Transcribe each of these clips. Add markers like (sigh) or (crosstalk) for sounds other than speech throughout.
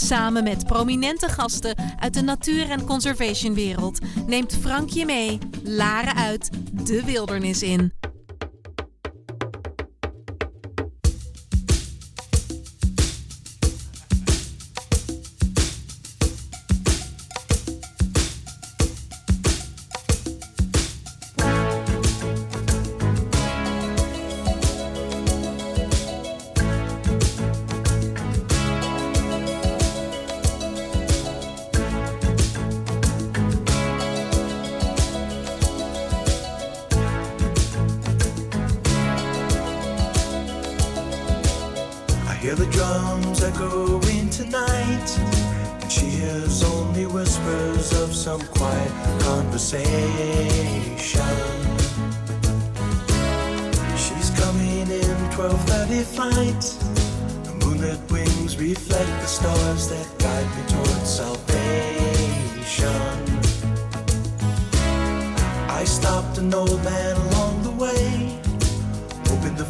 Samen met prominente gasten uit de natuur- en conservationwereld neemt Frank je mee, Laren uit, de wildernis in.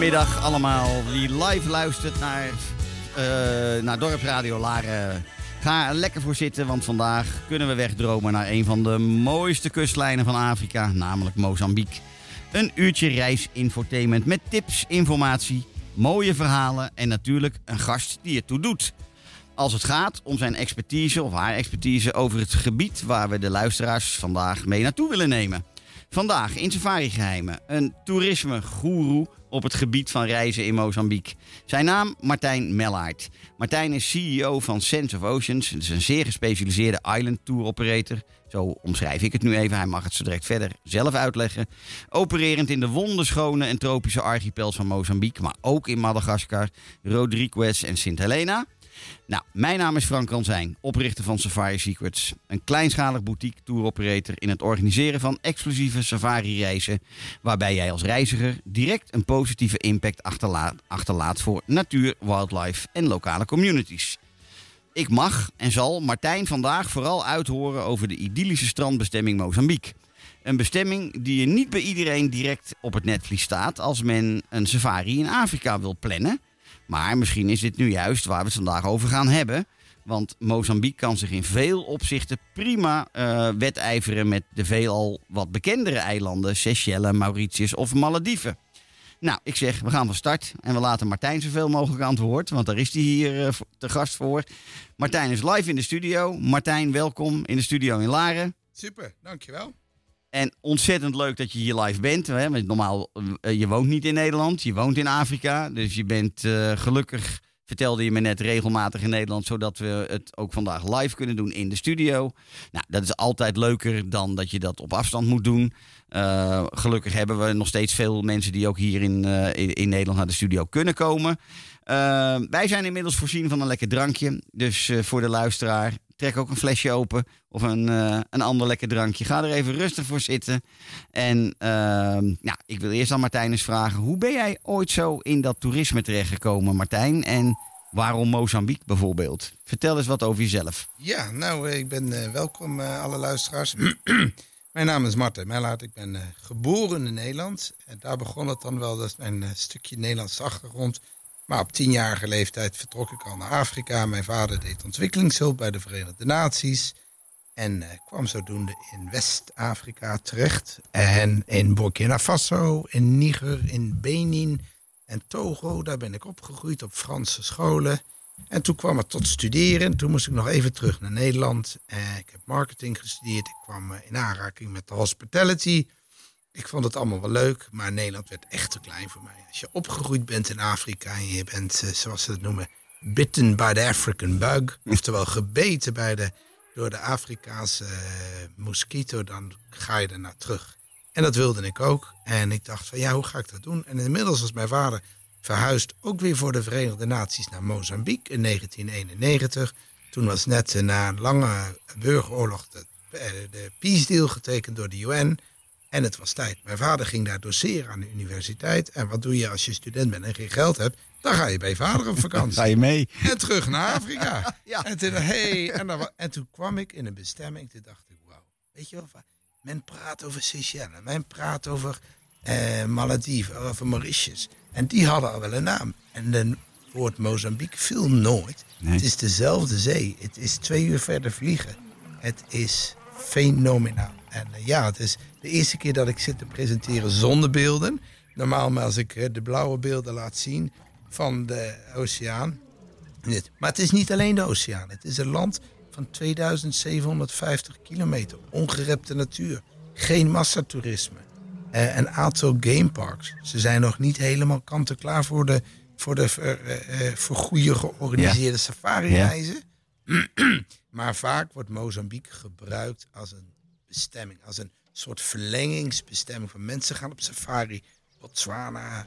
Goedemiddag allemaal die live luistert naar, eh naar Dorpsradio Laren. Ga er lekker voor zitten, want vandaag kunnen we wegdromen naar een van de mooiste kustlijnen van Afrika, namelijk Mozambique. Een uurtje reisinfotainment met tips, informatie, mooie verhalen en natuurlijk een gast die het toe doet. Als het gaat om zijn expertise of haar expertise over het gebied waar we de luisteraars vandaag mee naartoe willen nemen. Vandaag in Safari Geheimen, een toerisme-goeroe op het gebied van reizen in Mozambique. Zijn naam Martijn Mellaert. Martijn is CEO van Sense of Oceans. Het is een zeer gespecialiseerde island tour operator. Zo omschrijf ik het nu even. Hij mag het zo direct verder zelf uitleggen. Opererend in de wonderschone en tropische archipels van Mozambique, maar ook in Madagaskar, Rodriguez en Sint Helena. Nou, mijn naam is Frank Ranzijn, oprichter van Safari Secrets. Een kleinschalig boutique tour operator in het organiseren van exclusieve safari-reizen. Waarbij jij als reiziger direct een positieve impact achterlaat, achterlaat voor natuur, wildlife en lokale communities. Ik mag en zal Martijn vandaag vooral uithoren over de idyllische strandbestemming Mozambique. Een bestemming die je niet bij iedereen direct op het netvlies staat als men een safari in Afrika wil plannen. Maar misschien is dit nu juist waar we het vandaag over gaan hebben. Want Mozambique kan zich in veel opzichten prima eh, wedijveren met de veelal wat bekendere eilanden Seychelles, Mauritius of Malediven. Nou, ik zeg, we gaan van start en we laten Martijn zoveel mogelijk aan het woord, want daar is hij hier eh, te gast voor. Martijn is live in de studio. Martijn, welkom in de studio in Laren. Super, dankjewel. En ontzettend leuk dat je hier live bent. Hè? Want normaal, eh, je woont niet in Nederland, je woont in Afrika. Dus je bent eh, gelukkig, vertelde je me net, regelmatig in Nederland. Zodat we het ook vandaag live kunnen doen in de studio. Nou, dat is altijd leuker dan dat je dat op afstand moet doen. Eh, gelukkig hebben we nog steeds veel mensen die ook hier in, in, in Nederland naar de studio kunnen komen. Eh, wij zijn inmiddels voorzien van een lekker drankje. Dus eh, voor de luisteraar, trek ook een flesje open of een, eh, een ander lekker drankje. Ga er even rustig voor zitten. En ehm, ja, ik wil eerst aan Martijn eens vragen: hoe ben jij ooit zo in dat toerisme terechtgekomen, Martijn? En waarom Mozambique bijvoorbeeld? Vertel eens wat over jezelf. Ja, nou, eh, ik ben welkom alle luisteraars. (clears throat) mijn naam is Marten Mellaert. Ik ben geboren in Nederland. En daar begon het dan wel, dat is mijn stukje Nederlandse achtergrond. Maar op tienjarige leeftijd vertrok ik al naar Afrika. Mijn vader deed ontwikkelingshulp bij de Verenigde Naties. En eh, kwam zodoende in West-Afrika terecht. En in Burkina Faso, in Niger, in Benin en Togo. Daar ben ik opgegroeid op Franse scholen. En toen kwam het tot studeren. Toen moest ik nog even terug naar Nederland. Eh, ik heb marketing gestudeerd. Ik kwam eh, in aanraking met de hospitality. Ik vond het allemaal wel leuk, maar Nederland werd echt te klein voor mij. Als je opgegroeid bent in Afrika en je bent, eh, zoals ze het noemen, bitten by the African bug. (laughs) Oftewel gebeten bij de, door de Afrikaanse eh, mosquito, dan ga je er naar terug. En dat wilde ik ook. En ik dacht van ja, hoe ga ik dat doen? En inmiddels was mijn vader verhuisd ook weer voor de Verenigde Naties naar Mozambique in 1991. Toen was net na een lange burgeroorlog de, eh, de peace deal getekend door de UN. En het was tijd. Mijn vader ging daar doseren aan de universiteit. En wat doe je als je student bent en geen geld hebt? Dan ga je bij je vader op (laughs) vakantie. Ga je mee? En terug naar Afrika. (laughs) Ja. en, toen, hey, en, dan en toen kwam ik in een bestemming. Toen dacht ik, wauw. Weet je wel, men praat over Seychelles. Men praat over eh Malediven, over Mauritius. En die hadden al wel een naam. En het woord Mozambique viel nooit. Nee. Het is dezelfde zee. Het is twee uur verder vliegen. Het is fenomenaal. En eh, ja, het is de eerste keer dat ik zit te presenteren zonder beelden. Normaal, maar als ik eh, de blauwe beelden laat zien van de oceaan. Maar het is niet alleen de oceaan. Het is een land van 2750 kilometer. Ongerepte natuur. Geen massatoerisme. Eh, een aantal gameparks. Ze zijn nog niet helemaal kant-en-klaar voor de, voor de voor goede georganiseerde safari-reizen. (clears throat) maar vaak wordt Mozambique gebruikt als een bestemming. Als een soort verlengingsbestemming. Van mensen gaan op safari. Botswana,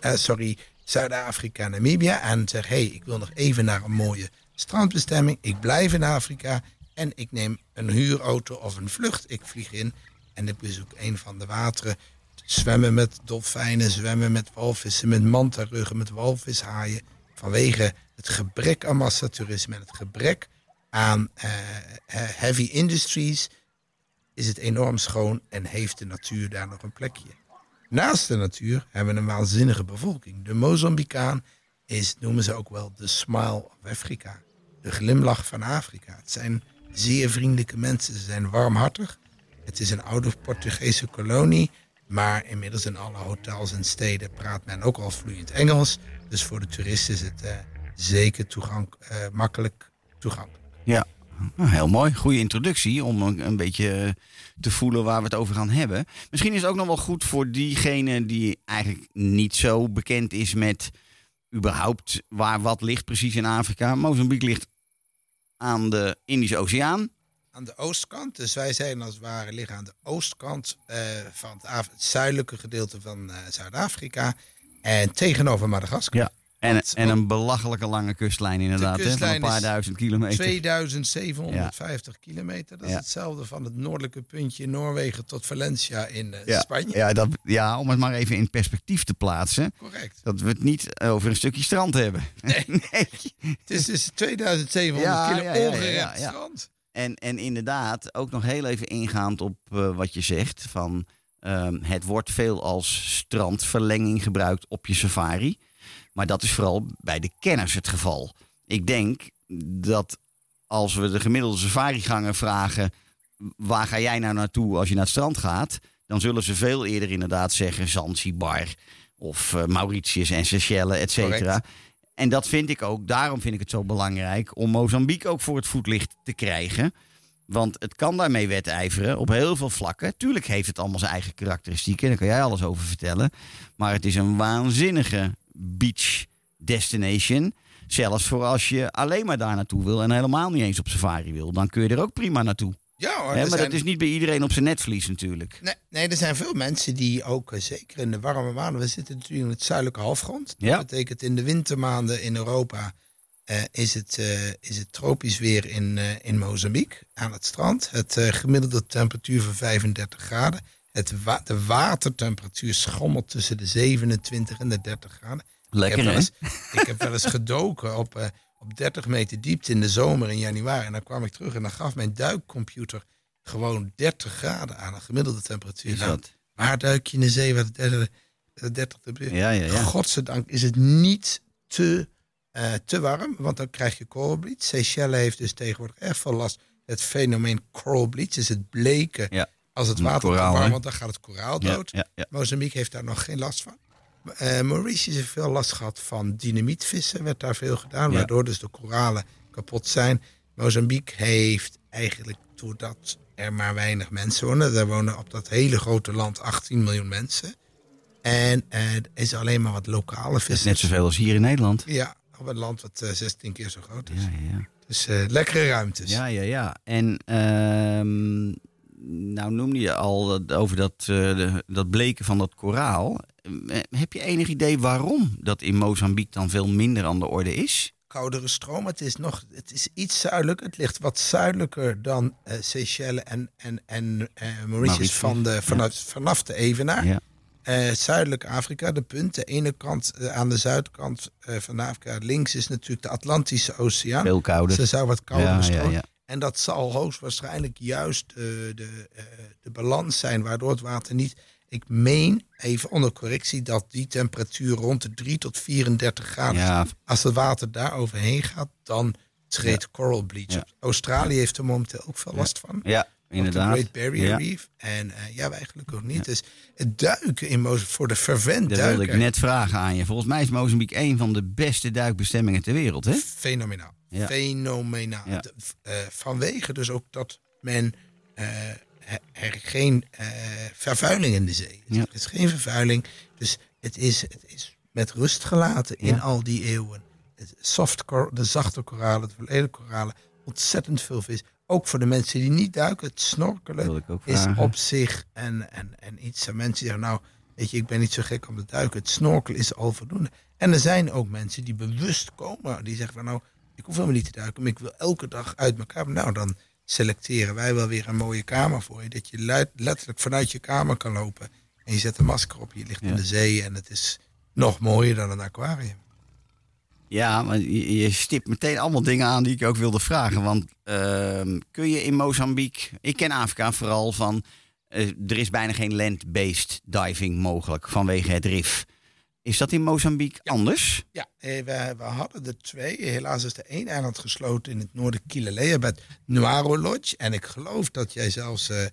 eh, sorry, Zuid-Afrika, Namibia. En zeggen, hé, hey, ik wil nog even naar een mooie strandbestemming. Ik blijf in Afrika. En ik neem een huurauto of een vlucht. Ik vlieg in en ik bezoek een van de wateren. Zwemmen met dolfijnen, zwemmen met walvissen, met mantaruggen, met walvishaaien. Vanwege het gebrek aan massatoerisme en het gebrek aan eh, eh, heavy industries is het enorm schoon en heeft de natuur daar nog een plekje. Naast de natuur hebben we een waanzinnige bevolking. De Mozambicaan is, noemen ze ook wel, de smile of Afrika. De glimlach van Afrika. Het zijn zeer vriendelijke mensen. Ze zijn warmhartig. Het is een oude Portugese kolonie. Maar inmiddels in alle hotels en steden praat men ook al vloeiend Engels. Dus voor de toeristen is het eh, zeker eh, makkelijk toegankelijk. Ja, nou, heel mooi. Goede introductie om een, een beetje eh, te voelen waar we het over gaan hebben. Misschien is het ook nog wel goed voor diegene die eigenlijk niet zo bekend is met überhaupt waar wat ligt precies in Afrika. Mozambique ligt aan de Indische Oceaan. aan de oostkant. Dus wij zijn als het ware liggen aan de oostkant eh, van het, zuidelijke gedeelte van eh, Zuid-Afrika. En tegenover Madagaskar. Ja. En, Want- en een belachelijke lange kustlijn inderdaad. hè, van een paar duizend kilometer. 2750 kilometer. Dat is Ja. hetzelfde van het noordelijke puntje in Noorwegen tot Valencia in eh, ja, Spanje. ja, dat, ja, om het maar even in perspectief te plaatsen. Correct. Dat we het niet over een stukje strand hebben. (laughs) (laughs) Nee. Het is dus 2700 Ja, kilo ja, ja, ja, ongerept strand. En, en inderdaad, ook nog heel even ingaand op eh, wat je zegt. Van, ehm, het wordt veel als strandverlenging gebruikt op je safari. Maar dat is vooral bij de kenners het geval. Ik denk dat als we de gemiddelde safariganger vragen... waar ga jij nou naartoe als je naar het strand gaat... dan zullen ze veel eerder inderdaad zeggen Zanzibar... of eh, Mauritius en Seychelles, et cetera. En dat vind ik ook, daarom vind ik het zo belangrijk... om Mozambique ook voor het voetlicht te krijgen... Want het kan daarmee wedijveren op heel veel vlakken. Tuurlijk heeft het allemaal zijn eigen karakteristieken. Daar kan jij alles over vertellen. Maar het is een waanzinnige beach destination. Zelfs voor als je alleen maar daar naartoe wil en helemaal niet eens op safari wil. Dan kun je er ook prima naartoe. Ja hoor, maar zijn- dat is niet bij iedereen op zijn netvlies natuurlijk. Nee, nee, er zijn veel mensen die ook, eh, zeker in de warme maanden... We zitten natuurlijk in het zuidelijke halfgrond. Ja. Dat betekent in de wintermaanden in Europa... eh, is, het, eh, is het tropisch weer in, eh, in Mozambique aan het strand. Het gemiddelde temperatuur van 35 graden. Het wa- de watertemperatuur schommelt tussen de 27 en de 30 graden. Lekker ik, heb hè? wel eens, ik heb wel eens gedoken op, eh, op 30 meter diepte in de zomer in januari. En dan kwam ik terug en dan gaf mijn duikcomputer gewoon 30 graden aan. Een gemiddelde temperatuur. Nou? Waar duik je in de zee het 30, eh, 30 temperatuur? Ja, ja, ja. Godzijdank is het niet te, eh, te warm, want dan krijg je coral bleach. Seychelles heeft dus tegenwoordig erg veel last. Het fenomeen coral bleach is het bleken Ja. Als het water koraal, te warm wordt, dan gaat het koraal dood. ja, ja. Mozambique heeft daar nog geen last van. Eh Mauritius heeft veel last gehad van dynamietvissen, werd daar veel gedaan, waardoor dus de koralen kapot zijn. Mozambique heeft eigenlijk, doordat er maar weinig mensen wonen, er wonen op dat hele grote land 18 miljoen mensen. En eh, er is alleen maar wat lokale Dat is vissen. net zoveel als hier in Nederland. Ja, op een land wat eh, 16 keer zo groot is. Ja, ja. Dus eh, lekkere ruimtes. Ja, ja, ja. En ehm, nou noemde je al over dat, eh, dat bleken van dat koraal. Eh, Heb je enig idee waarom dat in Mozambique dan veel minder aan de orde is? koudere stroom. Het is, nog, het is iets zuidelijk. Het ligt wat zuidelijker dan eh Seychelles en, en, en Mauritius, Mauritius, van de, vanaf, vanaf de Evenaar. Ja. Zuidelijk Afrika, de punt. De ene kant, aan de zuidkant van Afrika, links is natuurlijk de Atlantische Oceaan. Veel Dus kouder. er zou wat koudere Ja, ja, ja. En dat zal hoogstwaarschijnlijk juist eh, de, eh, de balans zijn, waardoor het water niet. Ik meen, even onder correctie, dat die temperatuur rond de 3 tot 34 graden. Ja, Als het water daar overheen gaat, dan treedt coral bleach Ja. Australië heeft er momenteel ook veel last van. ja Op de inderdaad. Great Barrier Ja, Reef. En eh, ja, gelukkig ook niet. Dus het duiken in Mozambique, voor de fervent dat wilde ik net vragen aan je. Volgens mij is Mozambique een van de beste duikbestemmingen ter wereld, hè? fenomenaal. Ja. Fenomenaal. De- eh, vanwege dus ook dat men eh, er- geen vervuiling in de zee is. Ja. Er is geen vervuiling. Dus het is, het is met rust gelaten in al die eeuwen. Het soft de zachte koralen, de verleden koralen. Ontzettend veel vis. Ook voor de mensen die niet duiken. Het snorkelen is op zich en, en, en iets. En mensen die zeggen, nou, weet je, ik ben niet zo gek om te duiken. Het snorkelen is al voldoende. En er zijn ook mensen die bewust komen. Die zeggen van, nou, ik hoef helemaal niet te duiken. Maar ik wil elke dag uit mijn kamer. Nou, dan selecteren wij wel weer een mooie kamer voor je. Dat je luid- letterlijk vanuit je kamer kan lopen. En je zet een masker op. Je ligt Ja. in de zee. En het is nog mooier dan een aquarium. Ja, maar je, je stipt meteen allemaal dingen aan die ik ook wilde vragen. Want ehm, kun je in Mozambique... Ik ken Afrika vooral van... eh, er is bijna geen land-based diving mogelijk vanwege het RIF. Is dat in Mozambique anders? Ja, eh, we, we hadden er twee. Helaas is er één eiland gesloten in het noorden Kilelea bij Nuaro Lodge. En ik geloof dat jij zelfs eh,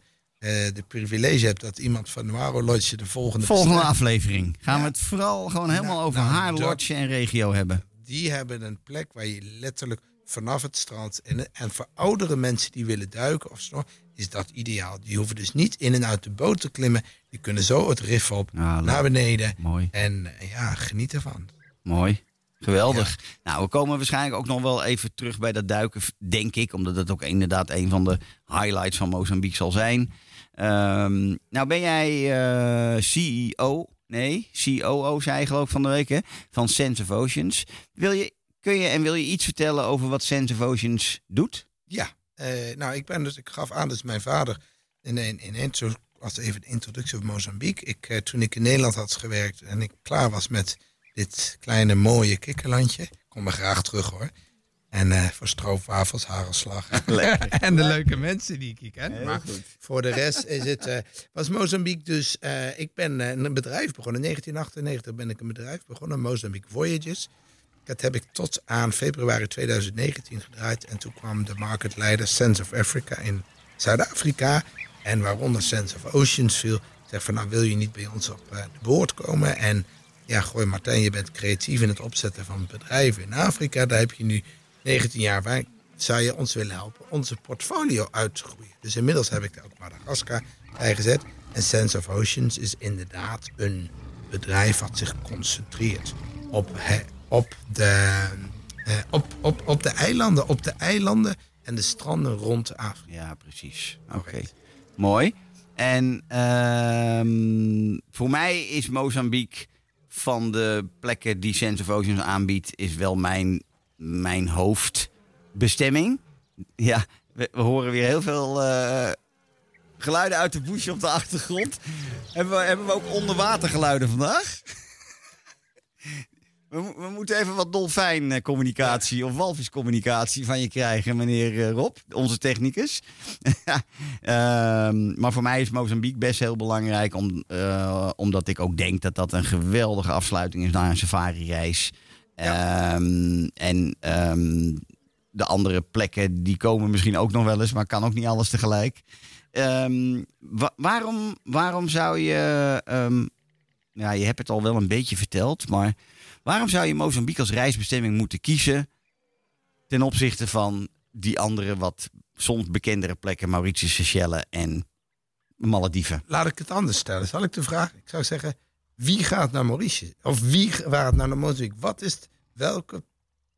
de privilege hebt dat iemand van Nuaro Lodge de volgende... Volgende aflevering gaan Ja. we het vooral gewoon helemaal Nou, over nou, haar lodge en regio hebben. Die hebben een plek waar je letterlijk vanaf het strand... En, en voor oudere mensen die willen duiken of snor, is dat ideaal. Die hoeven dus niet in en uit de boot te klimmen. Die kunnen zo het rif op, Ja, leuk. naar beneden. Mooi. En eh, ja, geniet ervan. Mooi. Geweldig. Nou, we komen waarschijnlijk ook nog wel even terug bij dat duiken, denk ik. Omdat het ook inderdaad een van de highlights van Mozambique zal zijn. Ehm, nou ben jij eh, CEO, nee, COO zei geloof van de week, hè? Van Sense of Oceans. Wil je, kun je en wil je iets vertellen over wat Sense of Oceans doet? Ja, eh, nou, ik ben dus, ik gaf aan, dus mijn vader in in was even de introductie op Mozambique. Ik, eh, toen ik in Nederland had gewerkt en ik klaar was met dit kleine mooie kikkerlandje, ik kom er graag terug hoor. En eh voor stroopwafels, hagelslag. (laughs) (laughs) en de leuke mensen die ik hier ken. maar voor de (laughs) rest is het, eh, was Mozambique dus, eh, ik ben een bedrijf begonnen. In 1998 ben ik een bedrijf begonnen, Mozambique Voyages. Dat heb ik tot aan februari 2019 gedraaid. En toen kwam de marketleider Sense of Africa in Zuid-Afrika. En waaronder Sense of Oceans viel. Zeg van, nou wil je niet bij ons op de boord komen? En ja, gooi Martijn, je bent creatief in het opzetten van bedrijven in Afrika. Daar heb je nu 19 jaar wij- zou je ons willen helpen onze portfolio uit te groeien. Dus inmiddels heb ik daar ook Madagaskar bij gezet. En Sense of Oceans is inderdaad een bedrijf wat zich concentreert op, op, de, eh, op, op, op de eilanden. Op de eilanden en de stranden rond Afrika. Ja, precies. Oké. Mooi. En ehm, voor mij is Mozambique van de plekken die Sense of Oceans aanbiedt, is wel mijn, mijn hoofdbestemming. Ja, we, horen weer heel veel eh, geluiden uit de bush op de achtergrond. Hebben we, hebben we ook onderwatergeluiden vandaag? (laughs) We, we moeten even wat dolfijncommunicatie of walviscommunicatie van je krijgen, meneer eh, Rob, onze technicus. (laughs) Ehm, maar voor mij is Mozambique best heel belangrijk, om, eh, omdat ik ook denk dat dat een geweldige afsluiting is na een safari-reis. Ehm, en ehm, de andere plekken, die komen misschien ook nog wel eens, maar kan ook niet alles tegelijk. Ehm, wa- waarom, waarom zou je, ja, je hebt het al wel een beetje verteld, maar waarom zou je Mozambique als reisbestemming moeten kiezen ten opzichte van die andere wat soms bekendere plekken, Mauritius, Seychelles en Malediven? Laat ik het anders stellen. Zal ik de vraag? Ik zou zeggen, wie gaat naar Mauritius? Of wie gaat naar Mozambique? Wat is het, welke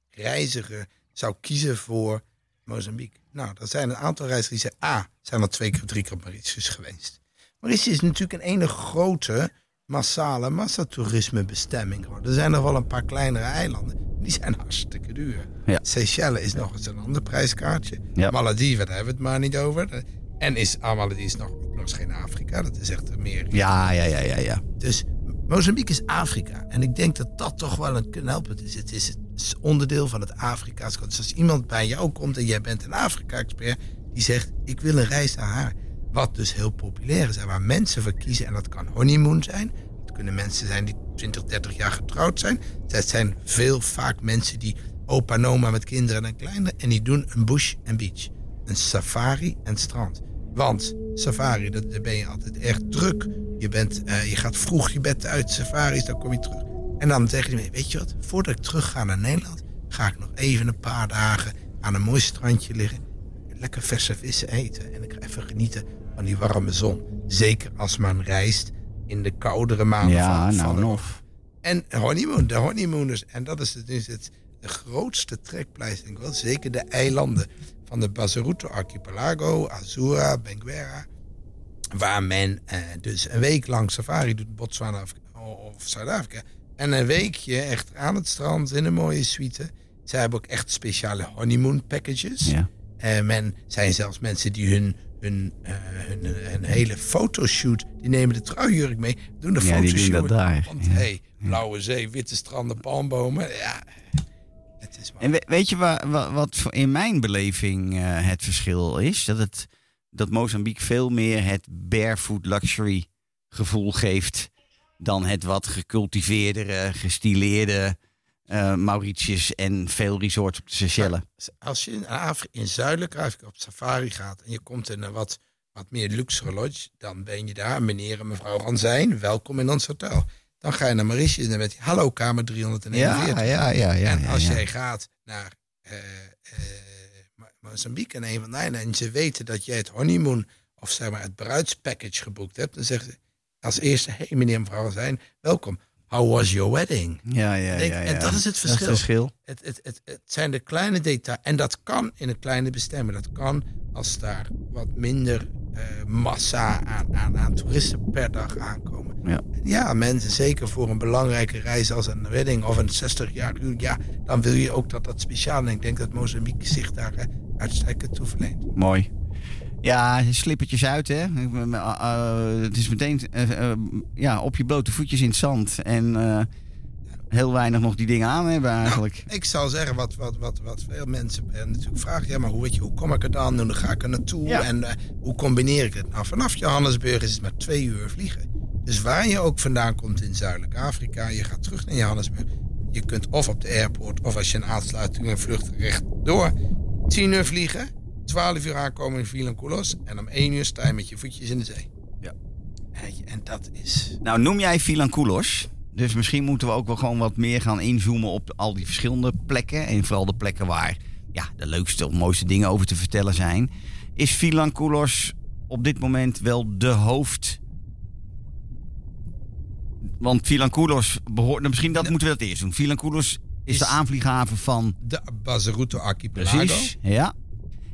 reiziger zou kiezen voor Mozambique? Nou, er zijn een aantal reizigers die zeggen, A, zijn al twee keer of drie keer op Mauritius geweest. Mauritius is natuurlijk een ene grote, massale massatoerisme bestemming. geworden. Er zijn nog wel een paar kleinere eilanden. Die zijn hartstikke duur. Ja. Seychelles is nog eens een ander prijskaartje. Ja. Malediven, daar hebben we het maar niet over. En is ah, Malediven is nog, ook nog eens geen Afrika. Dat is echt meer Ja, ja, ja, ja, ja. dus Mozambique is Afrika. En ik denk dat dat toch wel een knelpunt is. Het is het onderdeel van het Afrikaans. Dus als iemand bij jou komt en jij bent een Afrika-expert... die zegt, ik wil een reis naar haar. Wat dus heel populair is en waar mensen voor kiezen. En dat kan honeymoon zijn. Het kunnen mensen zijn die 20, 30 jaar getrouwd zijn. Het zijn veel vaak mensen die opa en oma met kinderen en kleine... en die doen een bush en beach. Een safari en strand. Want safari, dat, daar ben je altijd echt druk. Je, bent, eh, je gaat vroeg je bed uit safaris, dan kom je terug. En dan zeg je, weet je wat, voordat ik terug ga naar Nederland... ga ik nog even een paar dagen aan een mooi strandje liggen. Lekker verse vissen eten. En ik ga even genieten van die warme zon. Zeker als men reist in de koudere maanden Ja, van, nou van en Europa. of. En honeymoon, de honeymooners. En dat is het, dus het de grootste trekpleister. denk ik wel. Zeker de eilanden van de Bazaruto Archipelago, Azura, Benguera. Waar men eh, dus een week lang safari doet in Botswana of, of Zuid-Afrika. En een weekje echt aan het strand in een mooie suite. Zij hebben ook echt speciale honeymoon packages. Ja. En men zijn zelfs mensen die hun, hun, eh, hun, hun hele fotoshoot, die nemen de trouwjurk mee, doen de Ja, die doen fotoshoot. dat daar. Want Ja. hey, blauwe zee, witte stranden, palmbomen. Ja, het is maar... En we- weet je wa- wa- wat voor- in mijn beleving eh, het verschil is? Dat, het, dat Mozambique veel meer het barefoot luxury gevoel geeft dan het wat gecultiveerdere, gestileerde eh, Mauritius en veel resorts op de Seychelles. Als je in, Afrika, in zuidelijk Afrika op safari gaat en je komt in een wat, wat meer luxere lodge, dan ben je daar, meneer en mevrouw Ranzijn, welkom in ons hotel. Dan ga je naar Mauritius en dan met je, hallo kamer 349. ja, ja, ja. en als ja. jij gaat naar eh, eh, Mozambique en een van de en ze weten dat jij het honeymoon of zeg maar het bruidspackage geboekt hebt, dan zeggen ze als eerste, hey meneer en mevrouw zijn, welkom. How was your wedding? Ja, ja, Denk- ja, ja. en dat is het verschil. Dat is het verschil. Het, het, het, het zijn de kleine details. En dat kan in een kleine bestemming. Dat kan als daar wat minder massa aan, aan, aan toeristen per dag aankomen. Ja. Ja, mensen, zeker voor een belangrijke reis als een wedding of een 60 jaar huwelijk, ja, dan wil je ook dat dat speciaal. En ik denk dat Mozambique zich daar eh, uitstekend toe verleent. Mooi. Ja, slippertjes uit, hè. Eh, eh, het is meteen eh, eh, ja, op je blote voetjes in het zand. En eh, heel weinig nog die dingen aan hebben eigenlijk. Ik zou zeggen, wat, wat, wat, wat veel mensen eh, natuurlijk vragen, ja, maar hoe, weet je, hoe kom ik er dan? Hoe ga ik er naartoe? Ja. En eh, hoe combineer ik het? Nou, vanaf Johannesburg is het maar twee uur vliegen. Dus waar je ook vandaan komt in Zuidelijk Afrika, je gaat terug naar Johannesburg. Je kunt of op de airport, of als je een aansluiting een vlucht rechtdoor, 10 uur vliegen, 12 uur aankomen in Vilankulos en om 1 uur sta je met je voetjes in de zee. Ja. En dat is... Nou, noem jij Vilankulos. Dus misschien moeten we ook wel gewoon wat meer gaan inzoomen op al die verschillende plekken. En vooral de plekken waar ja, de leukste of mooiste dingen over te vertellen zijn. Is Vilanculos op dit moment wel de hoofd... Want Vilanculos behoort... nou, Misschien dat moeten we dat eerst doen. Vilanculos is, Is- de aanvlieghave van... De Bazaruto Archipelago. Precies, ja.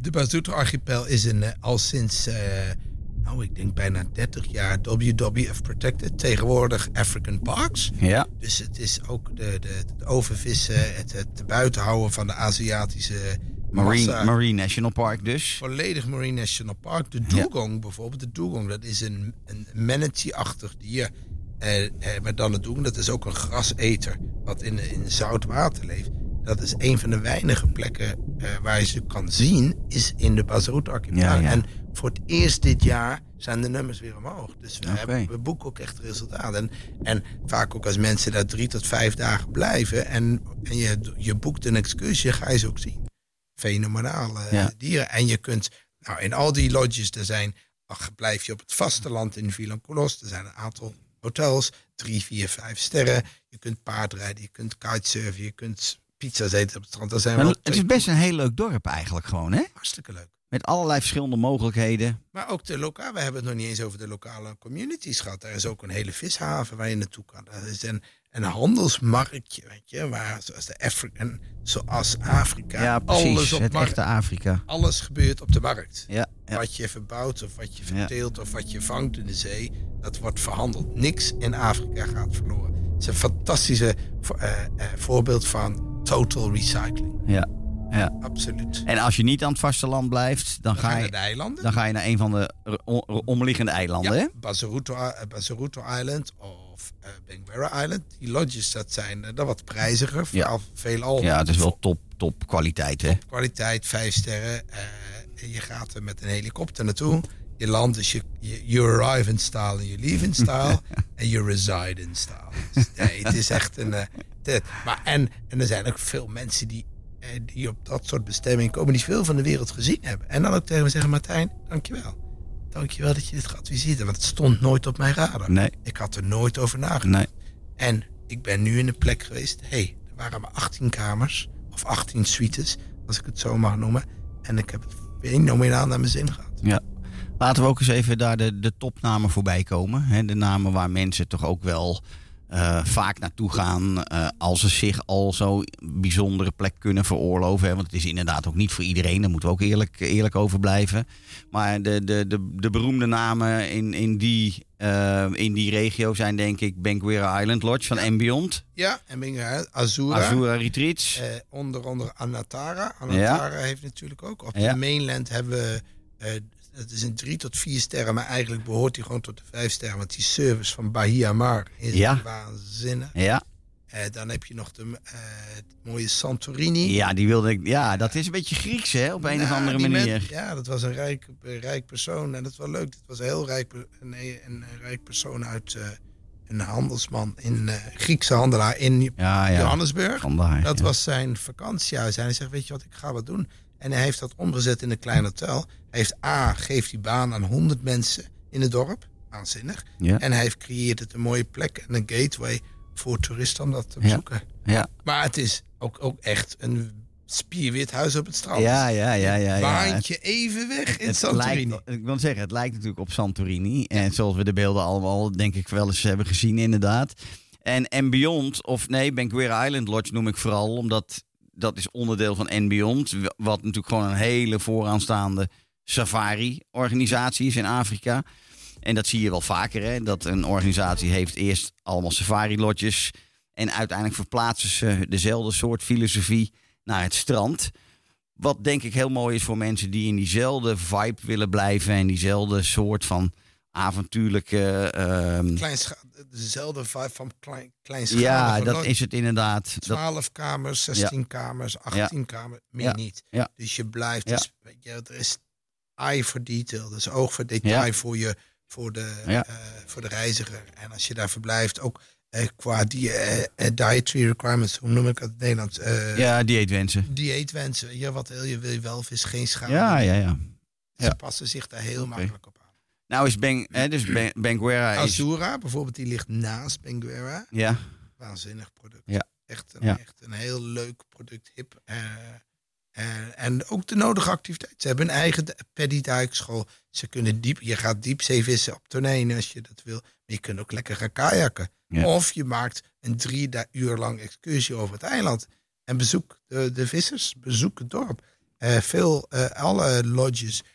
De Bazaruto Archipel is een, eh, al sinds, eh, nou ik denk bijna 30 jaar WWF Protected. Tegenwoordig African Parks. Ja, Dus het is ook de, de, het overvissen, het, het buitenhouden van de Aziatische Marine, massa. Marine National Park dus. Volledig Marine National Park. De Ja. dugong bijvoorbeeld. De dugong, dat is een, een manatee-achtig dier. Eh, eh, maar dan de dugong, dat is ook een graseter. Wat in, in zout water leeft. Dat is een van de weinige plekken eh, waar je ze kan zien. Is in de Bazaruto archipelago. Ja, ja. En voor het eerst dit jaar zijn de nummers weer omhoog. Dus we, hebben, we boeken ook echt resultaat. En, en vaak ook als mensen daar drie tot vijf dagen blijven. En, en je, je boekt een excursie, ga je ze ook zien fenomenale eh, Ja. dieren. En je kunt, nou in al die lodges, er zijn, ach, blijf je op het vasteland in Vilanculos, er zijn een aantal hotels, drie, vier, vijf sterren. Je kunt paardrijden, je kunt kitesurfen, je kunt pizza's eten op het strand. Zijn Maar wel het is best een heel leuk dorp eigenlijk gewoon, hè? hartstikke leuk. Met allerlei verschillende mogelijkheden. Maar ook de lokale, we hebben het nog niet eens over de lokale communities gehad. Er is ook een hele vishaven waar je naartoe kan. Er is een, een handelsmarktje, weet je, waar zoals de African, zoals Afrika, Ja, precies. alles op het markt. echte Afrika. Alles gebeurt op de markt. Ja, ja. Wat je verbouwt of wat je Ja. verteelt of wat je vangt in de zee, dat wordt verhandeld. Niks in Afrika gaat verloren. Het is een fantastische eh, eh, voorbeeld van total recycling. ja, ja. Absoluut. En als je niet aan het vasteland blijft, dan, Dan ga je naar de eilanden. dan ga je naar een van de omliggende eilanden, ja, Bazaruto, eh, Island of eh Benguera Island. Die lodges, dat zijn eh, dat wat prijziger. Vooral veelal Ja, het is wel top, top kwaliteit, hè? kwaliteit, vijf sterren. en je gaat er met een helikopter naartoe. Je landt, dus je, je you arrive in style en je leave in style. (laughs) en je reside in style. Dus, nee, het is echt een... maar en, en er zijn ook veel mensen die, die op dat soort bestemmingen komen... die veel van de wereld gezien hebben. En dan ook tegen me zeggen, Martijn, dankjewel. Dankjewel dat je dit geadviseerd hebt. Want het stond nooit op mijn radar. Nee. Ik had er nooit over nagedacht. Nee. En ik ben nu in een plek geweest. Hé, hey, er waren maar 18 kamers. Of 18 suites, als ik het zo mag noemen. En ik heb het fenomenaal naar mijn zin gehad. Ja. Laten we ook eens even daar de, de topnamen voorbij komen. Hè? De namen waar mensen toch ook wel eh, vaak naartoe gaan. eh, als ze zich al zo'n bijzondere plek kunnen veroorloven. Hè? Want het is inderdaad ook niet voor iedereen. Daar moeten we ook eerlijk, eerlijk over blijven. Maar de, de, de, de beroemde namen in, in, die, eh, in die regio zijn denk ik Benguera Island Lodge van Ambiont. Ja, en Azura. Azura Retreats. Onder andere Anatara. Anatara heeft natuurlijk ook. Op Ja. de mainland hebben we... het is een drie tot vier sterren, maar eigenlijk behoort hij gewoon tot de vijf sterren. Want die service van Bahia Mar is Ja. waanzinnig. ja. Eh, dan heb je nog de eh, het mooie Santorini. ja, die wilde ik. Ja, dat is een beetje Grieks hè, op een of Nou, andere manier. ja, dat was een rijk, eh, rijk persoon en dat was wel leuk. Het was een heel rijk, per- een, rijk persoon uit een handelsman, in Griekse handelaar in Ja, ja. Johannesburg. Vandaar. Dat ja. was zijn vakantiehuis. En hij zegt, weet je wat, ik ga wat doen. En hij heeft dat omgezet in een klein hotel. Hij heeft A, geeft die baan aan 100 mensen in het dorp. Waanzinnig. Ja. En hij heeft creëert het een mooie plek en een gateway voor toeristen om dat te Ja. bezoeken. Ja. Maar het is ook, ook echt een spierwit huis op het strand. Ja, ja, ja, ja. ja. Baantje even weg in Het Santorini. lijkt, ik wil zeggen, het lijkt natuurlijk op Santorini. En zoals we de beelden allemaal, denk ik, wel eens hebben gezien, inderdaad. En En Beyond, of nee, Benguera Island Lodge noem ik vooral, omdat dat is onderdeel van En Beyond. Wat natuurlijk gewoon een hele vooraanstaande safari-organisatie is in Afrika. En dat zie je wel vaker, hè? dat een organisatie heeft eerst allemaal safari-lodges. En uiteindelijk verplaatsen ze dezelfde soort filosofie naar het strand. Wat denk ik heel mooi is voor mensen die in diezelfde vibe willen blijven. En diezelfde soort van avontuurlijke. Kleinscha- dezelfde vibe van klein, kleinschalige. ja, dat is het inderdaad. Dat, 12 kamers, 16 kamers, 18 kamers, meer Ja. niet. Dus je blijft, dus, weet je, er is eye for detail, dus oog voor detail voor, je, voor, de, eh, voor de reiziger. En als je daar verblijft, ook eh, qua die, eh, dietary requirements, hoe noem ik het in het Nederlands? Ja, dieetwensen. Dieetwensen, ja, wat wil je, wil je wel vis, geen schade. Ja, ja, ja. Ze passen zich daar heel makkelijk op. Nou is Ben, hè, dus ben, Benguera is... Azura, bijvoorbeeld, die ligt naast Benguera. Ja, Waanzinnig product. Ja. Echt, een, Ja. echt een heel leuk product, hip. eh, En, en ook de nodige activiteit. Ze hebben een eigen paddyduikschool. Ze kunnen diep, je gaat diepzee vissen op tonijn als je dat wil. Maar je kunt ook lekker gaan kajakken. Ja. Of je maakt een drie uur lang excursie over het eiland. En bezoek de, de vissers, bezoek het dorp. Eh, veel, eh, alle lodges eh,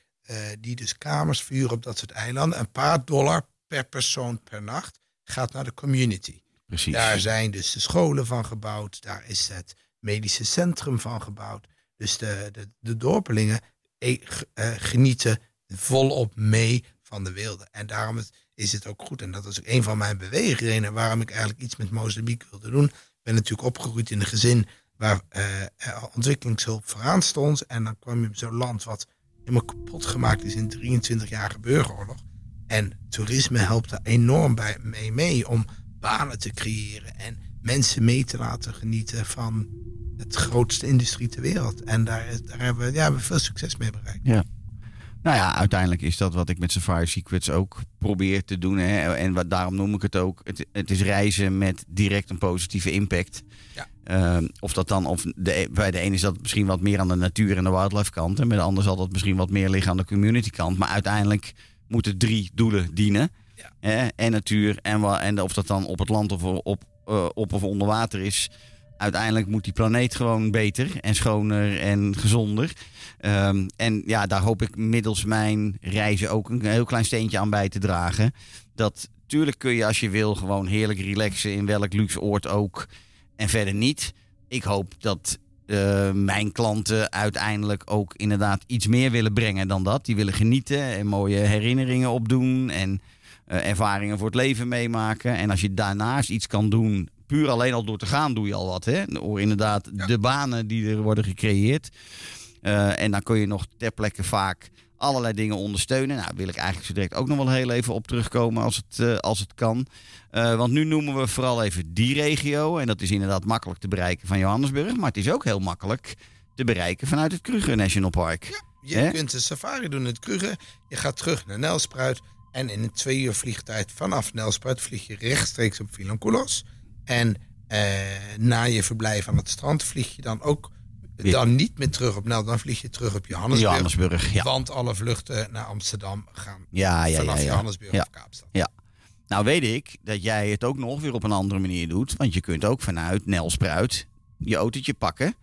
die dus kamers vuren op dat soort eilanden. Een paar dollar per persoon per nacht gaat naar de community. Precies. Daar zijn dus de scholen van gebouwd. Daar is het medische centrum van gebouwd. Dus de, de, de dorpelingen eh, eh, genieten volop mee van de wilde. En daarom is het ook goed. En dat is ook een van mijn beweegredenen waarom ik eigenlijk iets met Mozambique wilde doen. Ik ben natuurlijk opgegroeid in een gezin waar eh, eh, ontwikkelingshulp vooraan stond. En dan kwam je op zo'n land wat helemaal kapot gemaakt is in 23-jarige burgeroorlog. En toerisme helpt daar enorm bij, mee, mee om banen te creëren en mensen mee te laten genieten van het grootste industrie ter wereld. En daar, daar hebben, we, ja, we veel succes mee bereikt. Nou ja, uiteindelijk is dat wat ik met Safari Secrets ook probeer te doen. Hè. En wat, daarom noem ik het ook. Het, het is reizen met direct een positieve impact. Ja. Ehm, of dat dan, of de, bij de ene is dat misschien wat meer aan de natuur en de wildlife kant. En bij de ander zal dat misschien wat meer liggen aan de community kant. Maar uiteindelijk moeten drie doelen dienen. Ja. Hè, en natuur en, en of dat dan op het land of op, eh, op of onder water is. Uiteindelijk moet die planeet gewoon beter en schoner en gezonder. Ehm, en ja, daar hoop ik middels mijn reizen ook een heel klein steentje aan bij te dragen. Dat tuurlijk kun je als je wil gewoon heerlijk relaxen in welk luxe oord ook. En verder niet. Ik hoop dat eh, mijn klanten uiteindelijk ook inderdaad iets meer willen brengen dan dat. Die willen genieten en mooie herinneringen opdoen en eh, ervaringen voor het leven meemaken. En als je daarnaast iets kan doen, puur alleen al door te gaan doe je al wat. Hè? Door inderdaad Ja. de banen die er worden gecreëerd. Eh, en dan kun je nog ter plekke vaak allerlei dingen ondersteunen. Nou, daar wil ik eigenlijk zo direct ook nog wel heel even op terugkomen als het, eh, als het kan. Eh, want nu noemen we vooral even die regio. En dat is inderdaad makkelijk te bereiken van Johannesburg. Maar het is ook heel makkelijk te bereiken vanuit het Kruger National Park. Je kunt een safari doen in het Kruger. Je gaat terug naar Nelspruit. En in een twee uur vliegtijd vanaf Nelspruit vlieg je rechtstreeks op Vilanculos. En eh, na je verblijf aan het strand vlieg je dan ook Weer- dan niet meer terug op Nel. Dan vlieg je terug op Johannesburg. Johannesburg, ja. Want alle vluchten naar Amsterdam gaan Ja, ja, vanaf ja. ja. Johannesburg Ja. of Kaapstad. Nou weet ik dat jij het ook nog weer op een andere manier doet. Want je kunt ook vanuit Nelspruit je autootje pakken.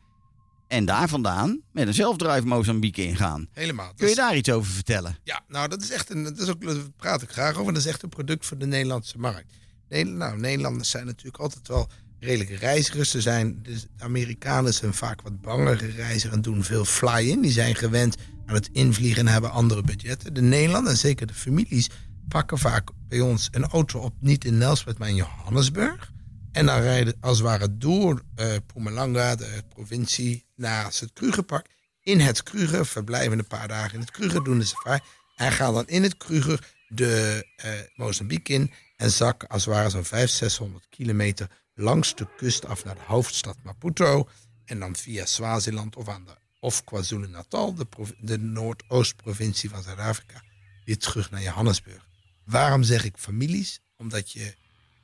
En daar vandaan met een zelfdrive Mozambique ingaan. Helemaal. Kun je daar iets over vertellen? Ja, nou dat is echt een, dat is ook, daar praat ik graag over. Dat is echt een product voor de Nederlandse markt. Nou, Nederlanders zijn natuurlijk altijd wel redelijke reizigers. Er zijn, de Amerikanen zijn vaak wat bangere reizigers en doen veel fly-in. Die zijn gewend aan het invliegen en hebben andere budgetten. De Nederlanders, en zeker de families, pakken vaak bij ons een auto op, niet in Nelspruit, maar in Johannesburg. En dan rijden als het ware door eh Mpumalanga, de provincie, naar het Krugerpark. In het Kruger, verblijven een paar dagen in het Kruger, doen de safari. En gaan dan in het Kruger de eh, Mozambique in. En zakken als het ware zo'n 500, 600 kilometer langs de kust af naar de hoofdstad Maputo. En dan via Swaziland of, aan de, of KwaZulu-Natal, de, de Noordoostprovincie van Zuid-Afrika, weer terug naar Johannesburg. Waarom zeg ik families? Omdat je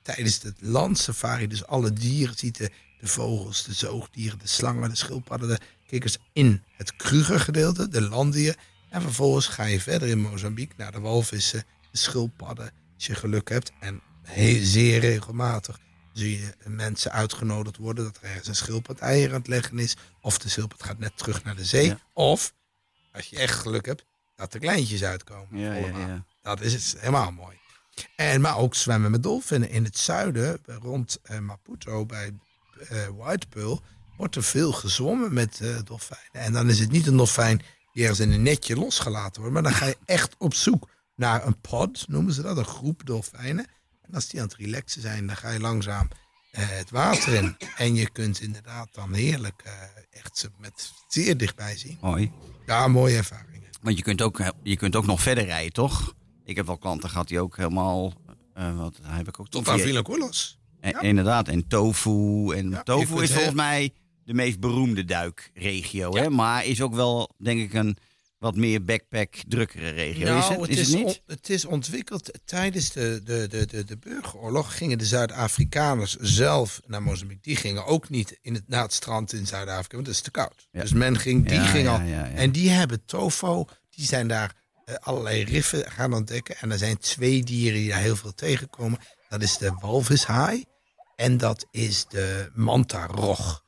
tijdens het landsafari dus alle dieren ziet. De, vogels, de zoogdieren, de slangen, de schildpadden, de kikkers in het Kruger gedeelte, de landdieren. En vervolgens ga je verder in Mozambique naar de walvissen, de schildpadden, als je geluk hebt. En heel, zeer regelmatig zie je mensen uitgenodigd worden dat er ergens een schildpad eieren aan het leggen is. Of de schildpad gaat net terug naar de zee. Ja. Of, als je echt geluk hebt, dat er kleintjes uitkomen. Ja, ja. Dat is het helemaal mooi. En, maar ook zwemmen met dolfijnen in het zuiden, rond eh, Maputo bij eh White Pearl, wordt er veel gezwommen met eh, dolfijnen. En dan is het niet een dolfijn die ergens in een netje losgelaten wordt, maar dan ga je echt op zoek naar een pod, noemen ze dat, een groep dolfijnen. En als die aan het relaxen zijn, dan ga je langzaam eh, het water in. En je kunt inderdaad dan heerlijk eh, echt ze met zeer dichtbij zien. Mooi. Ja, mooie ervaringen. Want je kunt, ook, je kunt ook nog verder rijden, toch? Ik heb wel klanten gehad die ook helemaal... eh wat heb ik ook Tot aan Vilanculos. En, Ja. Inderdaad, en tofu. En Ja, tofu is volgens mij de meest beroemde duikregio. Hè? Maar is ook wel, denk ik, een wat meer backpack, drukkere regio. is het, Nou, is het niet? on- het is ontwikkeld tijdens de, de, de, de, de burgeroorlog. Gingen de Zuid-Afrikaners zelf naar Mozambique. Die gingen ook niet in het, naar het strand in Zuid-Afrika, want dat is te koud. Ja. Dus men ging, die Ja, ging al. ja. En die hebben tofo, die zijn daar eh, allerlei riffen gaan ontdekken. En er zijn twee dieren die daar heel veel tegenkomen. Dat is de walvishaai en dat is de mantarog.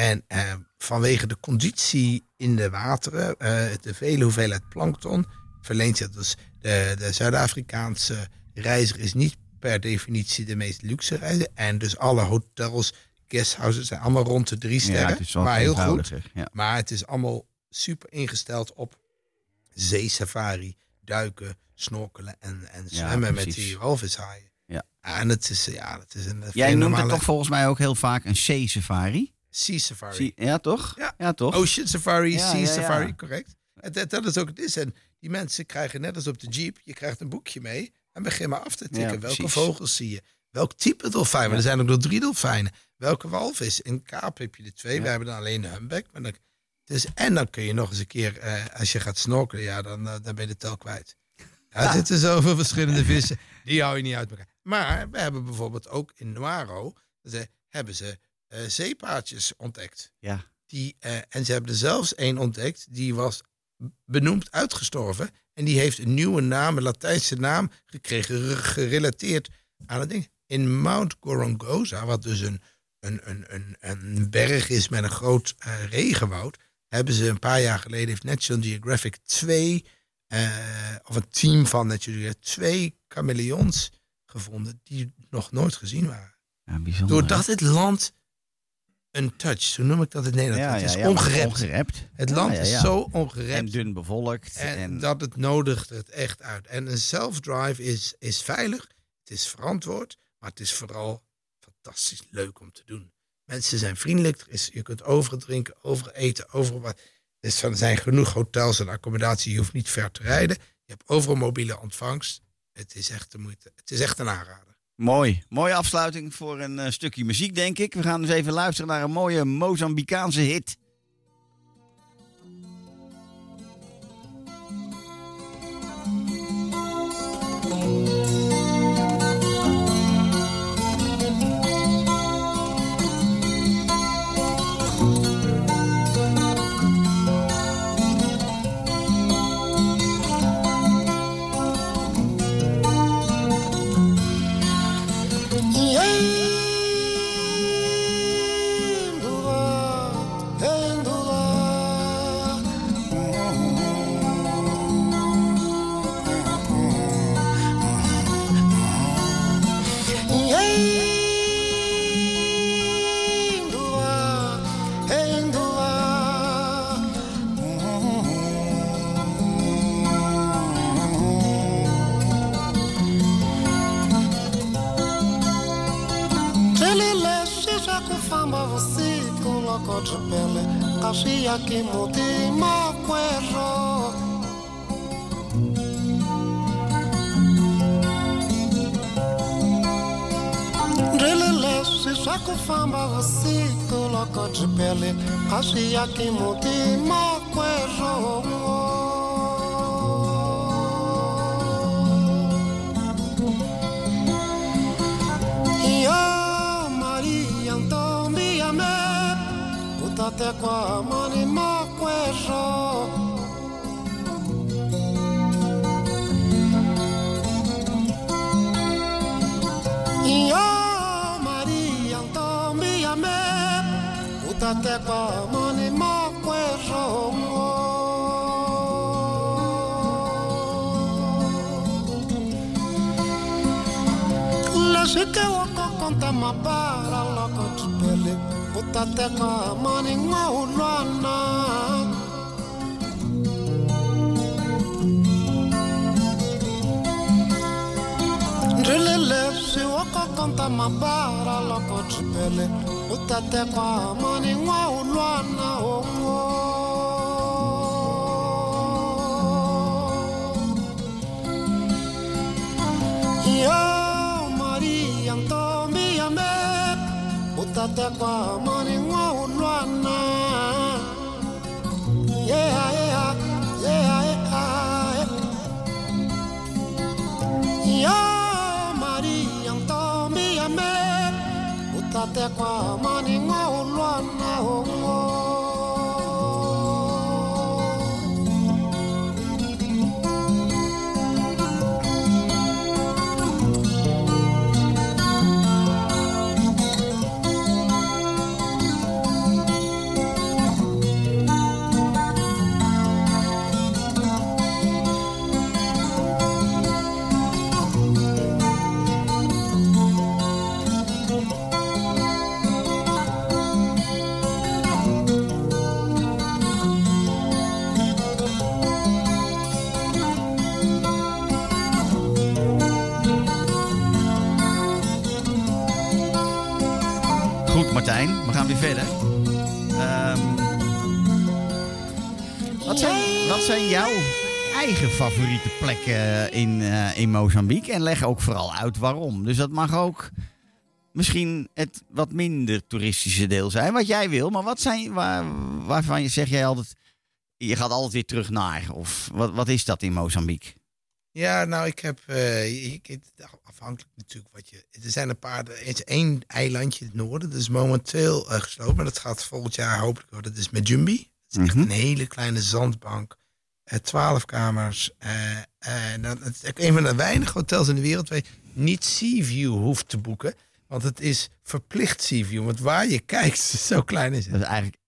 En eh, vanwege de conditie in de wateren, eh, de vele hoeveelheid plankton, verleent zich dus de, de Zuid-Afrikaanse reiziger is niet per definitie de meest luxe reiziger. En dus alle hotels, guesthouses zijn allemaal rond de drie sterren. maar heel goed. Ja. Maar het is allemaal super ingesteld op zeesafari, duiken, snorkelen en, en Ja, zwemmen met die walvishaaien. Ja. En het is, ja, het is een Jij noemt het toch volgens mij ook heel vaak een sea-safari? Sea safari. Ja, toch? Ja. toch? Ocean safari, Ja, sea safari, correct. En dat, dat is ook het is. En die mensen krijgen net als op de jeep, je krijgt een boekje mee en begin maar af te tikken. Welke vogels zie je? Welk type dolfijn? Maar er zijn ook nog drie dolfijnen. Welke walvis? In Kaap heb je er twee. We hebben dan alleen de humpback. Maar dan, dus, en dan kun je nog eens een keer, eh, als je gaat snorkelen, ja, dan, eh, dan ben je de tel kwijt. (laughs) Ja, Er zitten zoveel verschillende vissen, die hou je niet uit elkaar. Maar we hebben bijvoorbeeld ook in Noiro, ze, hebben ze zeepaardjes ontdekt. Ja. Die, eh, en ze hebben er zelfs één ontdekt, die was benoemd uitgestorven. En die heeft een nieuwe naam, een Latijnse naam, gekregen, re- gerelateerd aan het ding. In Mount Gorongosa, wat dus een, een, een, een, een berg is met een groot eh, regenwoud, hebben ze een paar jaar geleden, heeft National Geographic twee, eh, of een team van National Geographic, twee chameleons gevonden die nog nooit gezien waren. Ja, bijzonder. Doordat het land een touch, zo noem ik dat in Nederland. ja, het is ja, ja, ongerept. ongerept. Het land is zo En ongerept. dun bevolkt. En, En, dat het nodigt het echt uit. En een self-drive is, is veilig, het is verantwoord, maar het is vooral fantastisch leuk om te doen. Mensen zijn vriendelijk, is, je kunt overal drinken, overal eten, overal wat. Dus er zijn genoeg hotels en accommodatie, je hoeft niet ver te rijden. Je hebt overal mobiele ontvangst. Het is echt de moeite. Het is echt een aanrader. Mooi. Mooie afsluiting voor een eh, stukje muziek, denk ik. We gaan eens even luisteren naar een mooie Mozambicaanse hit. fantasia che motima guerra. Relele si sako famba si toloko jipele asia che motima guerra. Te kwa amani makwero Iyo Maria ntombi yame Utate kwa amani wako konta mabaa tateka maning maulwana si waka wakakanta mabara loko tripele u tateka maning maulwana ongo yeah. kata kwa amani wa ulwana yeah, yeah, yeah, yeah. Maria, então me amei, kwa amani eigen favoriete plekken in, eh, in Mozambique? En leg ook vooral uit waarom. Dus dat mag ook misschien het wat minder toeristische deel zijn. Wat jij wil, maar wat zijn, waar, waarvan je, zeg jij altijd... Je gaat altijd weer terug naar. Of wat, wat is dat in Mozambique? Ja, nou, ik heb. eh, ik, afhankelijk natuurlijk wat je. Er zijn een paar. Er is één eilandje in het noorden. Dat is momenteel eh, gesloten. Maar dat gaat volgend jaar hopelijk worden. Dat is Mejumbi. Het is echt Mhm. een hele kleine zandbank. Eh, Twaalf kamers. eh, en dan, het is een van de weinige hotels in de wereld waar je niet Sea View hoeft te boeken. Want het is verplicht Sea View. Want waar je kijkt, (laughs) zo klein is het. Dat is eigenlijk...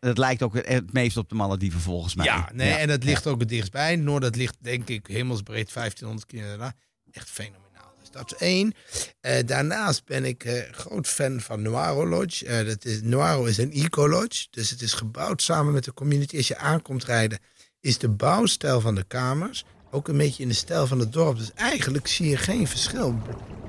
Het lijkt ook het, meest op de Malediven volgens mij. Ja, nee, en het ligt ook het dichtstbij. Noord, dat ligt denk ik hemelsbreed 1500 kilometer. daarna. Echt fenomenaal. Dus dat is één. Eh, daarnaast ben ik eh, groot fan van Noiro Lodge. Eh, dat is, Noiro is een eco-lodge. Dus het is gebouwd samen met de community. Als je aankomt rijden, is de bouwstijl van de kamers ook een beetje in de stijl van het dorp. Dus eigenlijk zie je geen verschil.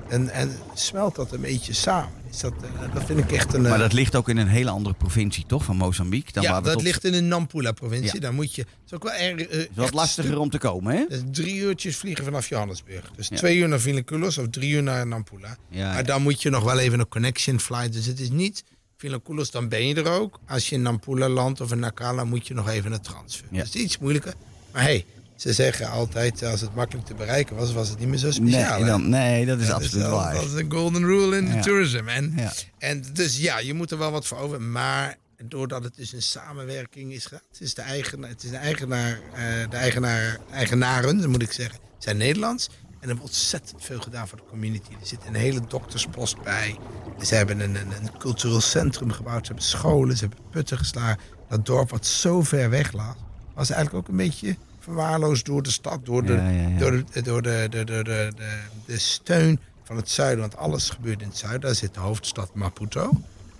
En, en smelt dat een beetje samen. Is dat, eh, dat vind ik echt een... Maar eh, dat ligt ook in een hele andere provincie, toch? Van Mozambique. Dan ja, waar dat ligt in de Nampula-provincie. Ja. Daar moet je... Het is ook wel erg... eh, Het is wat lastiger om te komen, hè? dat is drie uurtjes vliegen vanaf Johannesburg. Dus Ja. twee uur naar Vilanculos of drie uur naar Nampula. Ja, maar dan moet je nog wel even een connection flight. Dus het is niet Vilanculos, dan ben je er ook. Als je in Nampula landt of in Nakala, moet je nog even een transfer. Ja. Dus iets moeilijker. Maar hey, ze zeggen altijd, als het makkelijk te bereiken was, was het niet meer zo speciaal. Nee, dan, nee, dat is Dat absoluut wel- waar. Dat is een golden rule in Ja. tourism. En, Ja. en dus ja, je moet er wel wat voor over. Maar doordat het dus een samenwerking is gedaan. Het is de eigenaar, het is de eigenaar, eh, de eigenaar, eigenaren, dat moet ik zeggen, zijn Nederlands. En er wordt ontzettend veel gedaan voor de community. Er zit een hele dokterspost bij. Ze hebben een, een, een cultureel centrum gebouwd. Ze hebben scholen, ze hebben putten geslagen. Dat dorp wat zo ver weg lag, was eigenlijk ook een beetje verwaarloosd door de stad. Door de, Ja, ja, ja. Door de, door de, de, de, de, de, de steun van het zuiden. Want alles gebeurt in het zuiden. Daar zit de hoofdstad Maputo.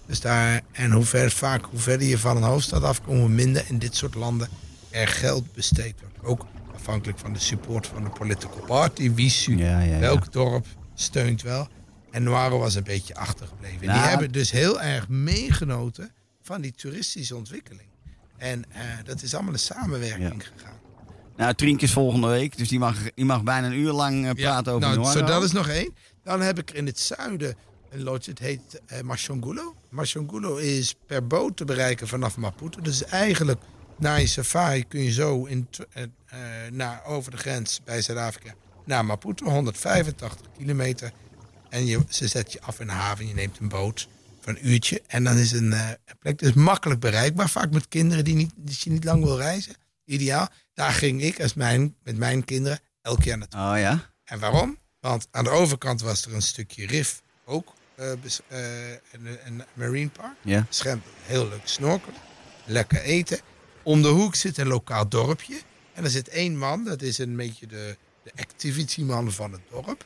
Dus daar, en hoe, ver, vaak, hoe verder je van een hoofdstad afkomt, hoe minder in dit soort landen er geld besteed wordt. Ook afhankelijk van de support van de political party. Wie su- Ja, ja, ja. welk dorp steunt wel. En Noiro was een beetje achtergebleven. En Nou, die hebben dus heel erg meegenoten van die toeristische ontwikkeling. En eh, dat is allemaal een samenwerking gegaan. Nou, Trink is volgende week, dus die mag, die mag bijna een uur lang eh, praten over nou, Noiro. zo, dat is nog één. Dan heb ik er in het zuiden een lodge, het heet eh Machongulo. Machongulo is per boot te bereiken vanaf Maputo. Dus eigenlijk na je safari kun je zo in, eh, eh, naar, over de grens bij Zuid-Afrika naar Maputo, 185 kilometer. En je, ze zet je af in de haven, je neemt een boot voor een uurtje. En dan is een eh, plek dus makkelijk bereikbaar, vaak met kinderen die, niet, die je niet lang wil reizen. Ideaal. Daar ging ik als mijn, met mijn kinderen elk jaar naartoe. Oh ja? En waarom? Want aan de overkant was er een stukje rif, ook bes- een, een marine park. Ja. Heel leuk snorkelen, lekker eten. Om de hoek zit een lokaal dorpje. En er zit één man, dat is een beetje de, de activity man van het dorp.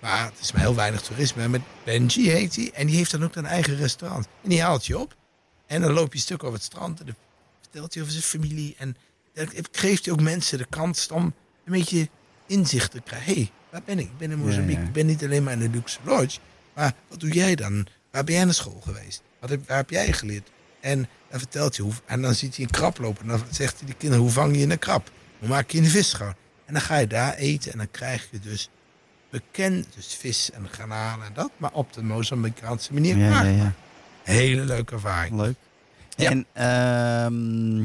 Maar het is maar heel weinig toerisme. Met Benji heet hij. En die heeft dan ook een eigen restaurant. En die haalt je op. En dan loop je een stuk over het strand. En dan vertelt hij over zijn familie. En dan geeft hij ook mensen de kans om een beetje inzicht te krijgen. Hé, hey, waar ben ik? Ik ben in Mozambique. Ja, ja. Ik ben niet alleen maar in de luxe lodge. Maar wat doe jij dan? Waar ben jij naar school geweest? Wat heb, waar heb jij geleerd? En dan vertelt hij hoe. En dan ziet hij een krab lopen. En dan zegt hij de kinderen: hoe vang je een krab? Hoe maak je een vis schoon? En dan ga je daar eten. En dan krijg je dus bekend, dus vis en garnalen en dat. Maar op de Mozambicaanse manier Ja, ja, ja. Hele leuke ervaring. Leuk. En ehm,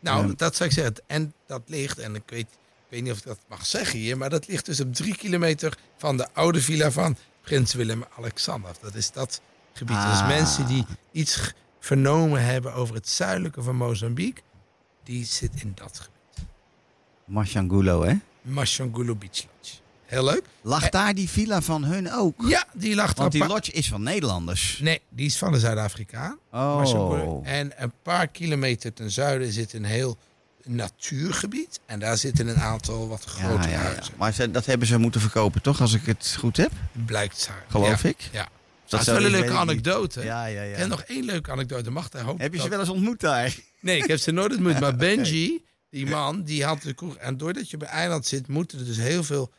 Nou, dat zou ik zeggen. En dat ligt, en ik weet, ik weet niet of ik dat mag zeggen hier, maar dat ligt dus op drie kilometer van de oude villa van Prins Willem-Alexander. Dat is dat gebied. Dus mensen die iets vernomen hebben over het zuidelijke van Mozambique, die zit in dat gebied. Machangulo, hè? Mashangulu Beach Lodge. Heel leuk. Lag daar die villa van hun ook? Ja, die lag er Want die lodge is van Nederlanders. Nee, die is van de Zuid-Afrikaan. Oh. En een paar kilometer ten zuiden zit een heel natuurgebied. En daar zitten een aantal wat Ja, grote ja, ja. huizen. Maar ze, dat hebben ze moeten verkopen, toch? Als ik het goed heb, Blijkt zo. geloof ik. Ja. Dat Dat is wel een leuke anekdote. Ja, ja, ja. Ken nog één leuke anekdote. Mag daar hopen Heb je ze dat- wel eens ontmoet daar? (laughs) Nee, ik heb ze nooit ontmoet. Maar (laughs) Benji, die man, die had de kroeg. En doordat je bij eiland zit, moeten er dus heel veel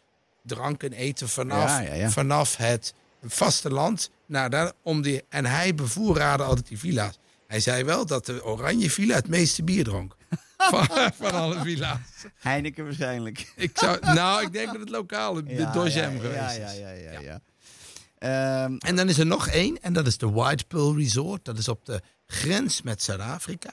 drank en eten vanaf, Ja, ja, ja. vanaf het vasteland daar, om die, en hij bevoorraadde altijd die villa's. Hij zei wel dat de oranje villa het meeste bier dronk. (laughs) van, van alle villa's. Heineken waarschijnlijk. Ik zou, nou, ik denk dat het lokale, de Ja, ja, geweest ja, is. ja, ja, ja, ja. Ehm, En dan is er nog één, en dat is de White Pearl Resort. Dat is op de grens met Zuid-Afrika.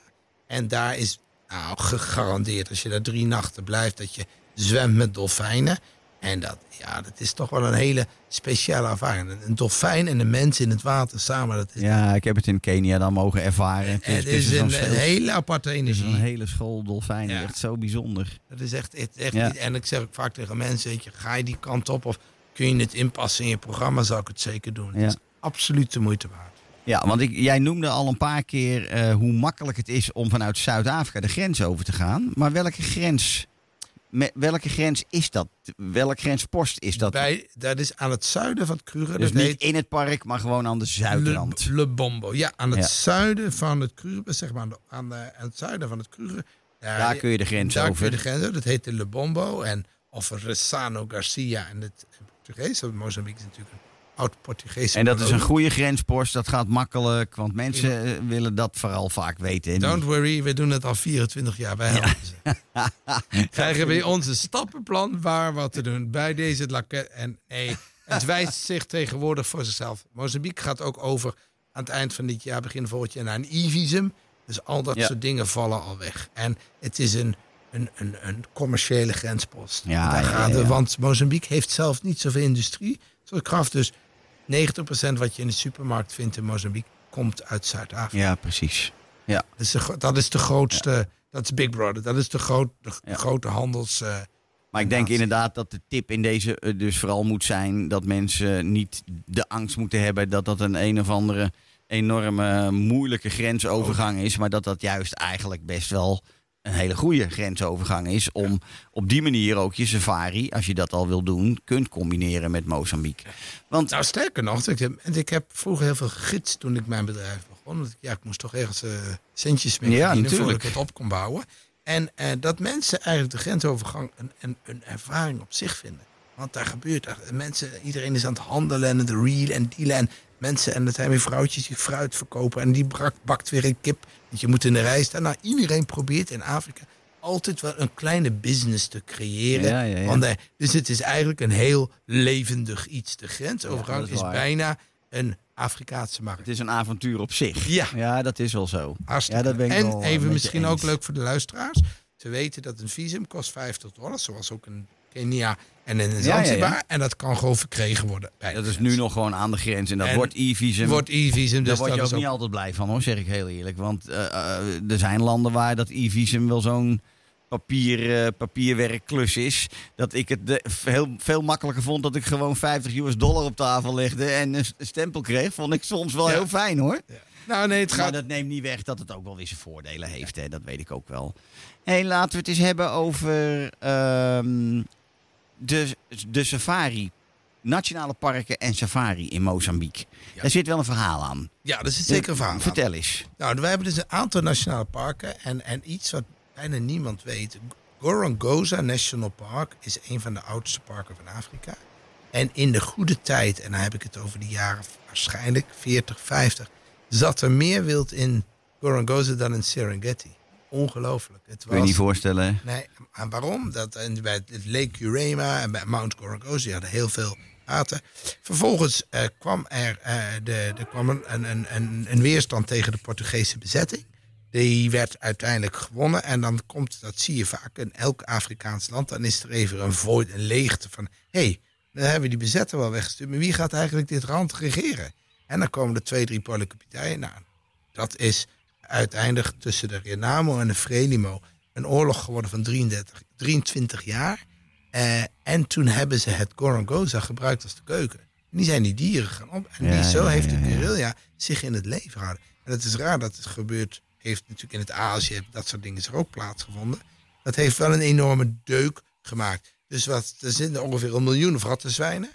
En daar is nou, gegarandeerd, als je daar drie nachten blijft, dat je zwemt met dolfijnen. En dat, ja, dat is toch wel een hele speciale ervaring. Een- dolfijn en een mens in het water samen, dat is, ja, ik heb het in Kenia dan mogen ervaren. Het het het is zo'n een, hele aparte het is energie. een hele school dolfijnen. Ja. Echt zo bijzonder. Dat is echt, echt, echt Ja. niet. En ik zeg ook vaak tegen mensen, weet je, ga je die kant op of kun je het inpassen in je programma, zou ik het zeker doen. Ja. Het is absoluut de moeite waard. Ja, want ik, jij noemde al een paar keer eh, hoe makkelijk het is om vanuit Zuid-Afrika de grens over te gaan. Maar welke grens, me- welke grens is dat? Welke grenspost is dat? Bij, dat is aan het zuiden van het Kruger. dus dat niet in het park, maar gewoon aan de zuidrand. Le, Le Bombo. Ja, aan het Ja. zuiden van het Kruger, zeg maar aan, de, aan, de- aan het zuiden van het Kruger. Daar kun je de grens daar kun over. je de grens over. Dat heet de Le Bombo. En, of Resano Garcia in het Portugees. Mozambique is natuurlijk een oud Portugees. En dat is een goede grenspost, dat gaat makkelijk, want mensen eh, willen dat vooral vaak weten. En Don't worry, we doen het al 24 jaar. Wij helpen ze. (laughs) Krijgen we ons een stappenplan waar wat te doen bij deze laket. En nee, het wijst (laughs) zich tegenwoordig voor zichzelf. Mozambique gaat ook over aan het eind van dit jaar, begin volgend jaar, naar een e-visum. Dus al dat Ja. soort dingen vallen al weg. En het is een, een, een, een commerciële grenspost. Ja, Daar ja, gaat ja, ja. Want Mozambique heeft zelf niet zoveel industrie. Zoals gaf, dus 90% wat je in de supermarkt vindt in Mozambique komt uit Zuid-Afrika. Ja, precies. Dat is de, dat is de grootste, dat is Big Brother. Dat is de, groot, de Ja. grote handels... eh, Maar ik denk Inderdaad. dat de tip in deze eh, dus vooral moet zijn dat mensen niet de angst moeten hebben dat dat een een of andere enorme moeilijke grensovergang is, maar dat dat juist eigenlijk best wel een hele goede grensovergang is om op die manier ook je safari, als je dat al wil doen, kunt combineren met Mozambique. Want nou, sterker nog, ik heb, en ik heb vroeger heel veel gegidst toen ik mijn bedrijf begon. Want ja, ik moest toch ergens eh, centjes mee Ja, verdienen voordat natuurlijk. ik het op kon bouwen. En eh, dat mensen eigenlijk de grensovergang een, een, een ervaring op zich vinden. Want daar gebeurt er. Mensen, iedereen is aan het handelen en het real en dealen. En mensen, en dat zijn weer vrouwtjes die fruit verkopen. En die bakt weer een kip. Want je moet in de rij staan. Nou, iedereen probeert in Afrika altijd wel een kleine business te creëren. Ja, ja, ja. Want, eh, dus het is eigenlijk een heel levendig iets. De grensovergang dat is is, bijna een Afrikaanse markt. het is een avontuur op zich. Ja. ja dat is wel zo. Hartstikke. Ja, dat ben ik en wel, eh, even misschien eens. ook leuk voor de luisteraars. Te weten dat een visum kost 50 dollar. Zoals ook in Kenia en in ja, Zanzibar. ja. En dat kan gewoon verkregen worden. Dat is grens. nu nog gewoon aan de grens en dat En wordt e-visum. Wordt e-visum. Daar Dus word je ook niet altijd blij van hoor, zeg ik heel eerlijk. Want eh, eh, er zijn landen waar dat e-visum wel zo'n papier, eh, papierwerkklus is. Dat ik het de- heel, veel makkelijker vond dat ik gewoon 50 US dollar op tafel legde en een stempel kreeg. Vond ik soms wel Ja. heel fijn hoor. Nou nee, het Maar gaat... dat neemt niet weg dat het ook wel weer zijn voordelen heeft. Hè? Dat weet ik ook wel. Hey, laten we het eens hebben over ehm, de, de safari. Nationale parken en safari in Mozambique. Ja. Daar zit wel een verhaal aan. Ja, dat is zeker een verhaal. aan. Vertel eens. Nou, wij hebben dus een aantal nationale parken. En, en iets wat bijna niemand weet. Gorongosa National Park is een van de oudste parken van Afrika. En in de goede tijd, en dan heb ik het over de jaren waarschijnlijk 40, 50, zat er meer wild in Gorongosa dan in Serengeti. Ongelooflijk. Het Kun je niet voorstellen. Nee, en waarom? Dat, bij het Lake Urema en bij Mount Gorongosa hadden heel veel water. Vervolgens eh, kwam er, eh, de, er kwam een, een, een, een weerstand tegen de Portugese bezetting. Die werd uiteindelijk gewonnen. En dan komt, dat zie je vaak in elk Afrikaans land, dan is er even een void, een leegte van... hé, hey, dan hebben we die bezetter wel weggestuurd, maar wie gaat eigenlijk dit land regeren? En dan komen er twee, drie politieke partijen. Nou, dat is uiteindelijk tussen de Renamo en de Frelimo een oorlog geworden van 33, 23 jaar. Eh, en toen hebben ze het Gorongosa gebruikt als de keuken. En die zijn die dieren gaan op. En Ja, die, zo ja, heeft de guerrilla zich in het leven gehouden. En het is raar dat het gebeurt. Heeft natuurlijk in het Azië, dat soort dingen is er ook plaatsgevonden. Dat heeft wel een enorme deuk gemaakt. Dus wat, er zitten ongeveer een miljoen vrattenzwijnen.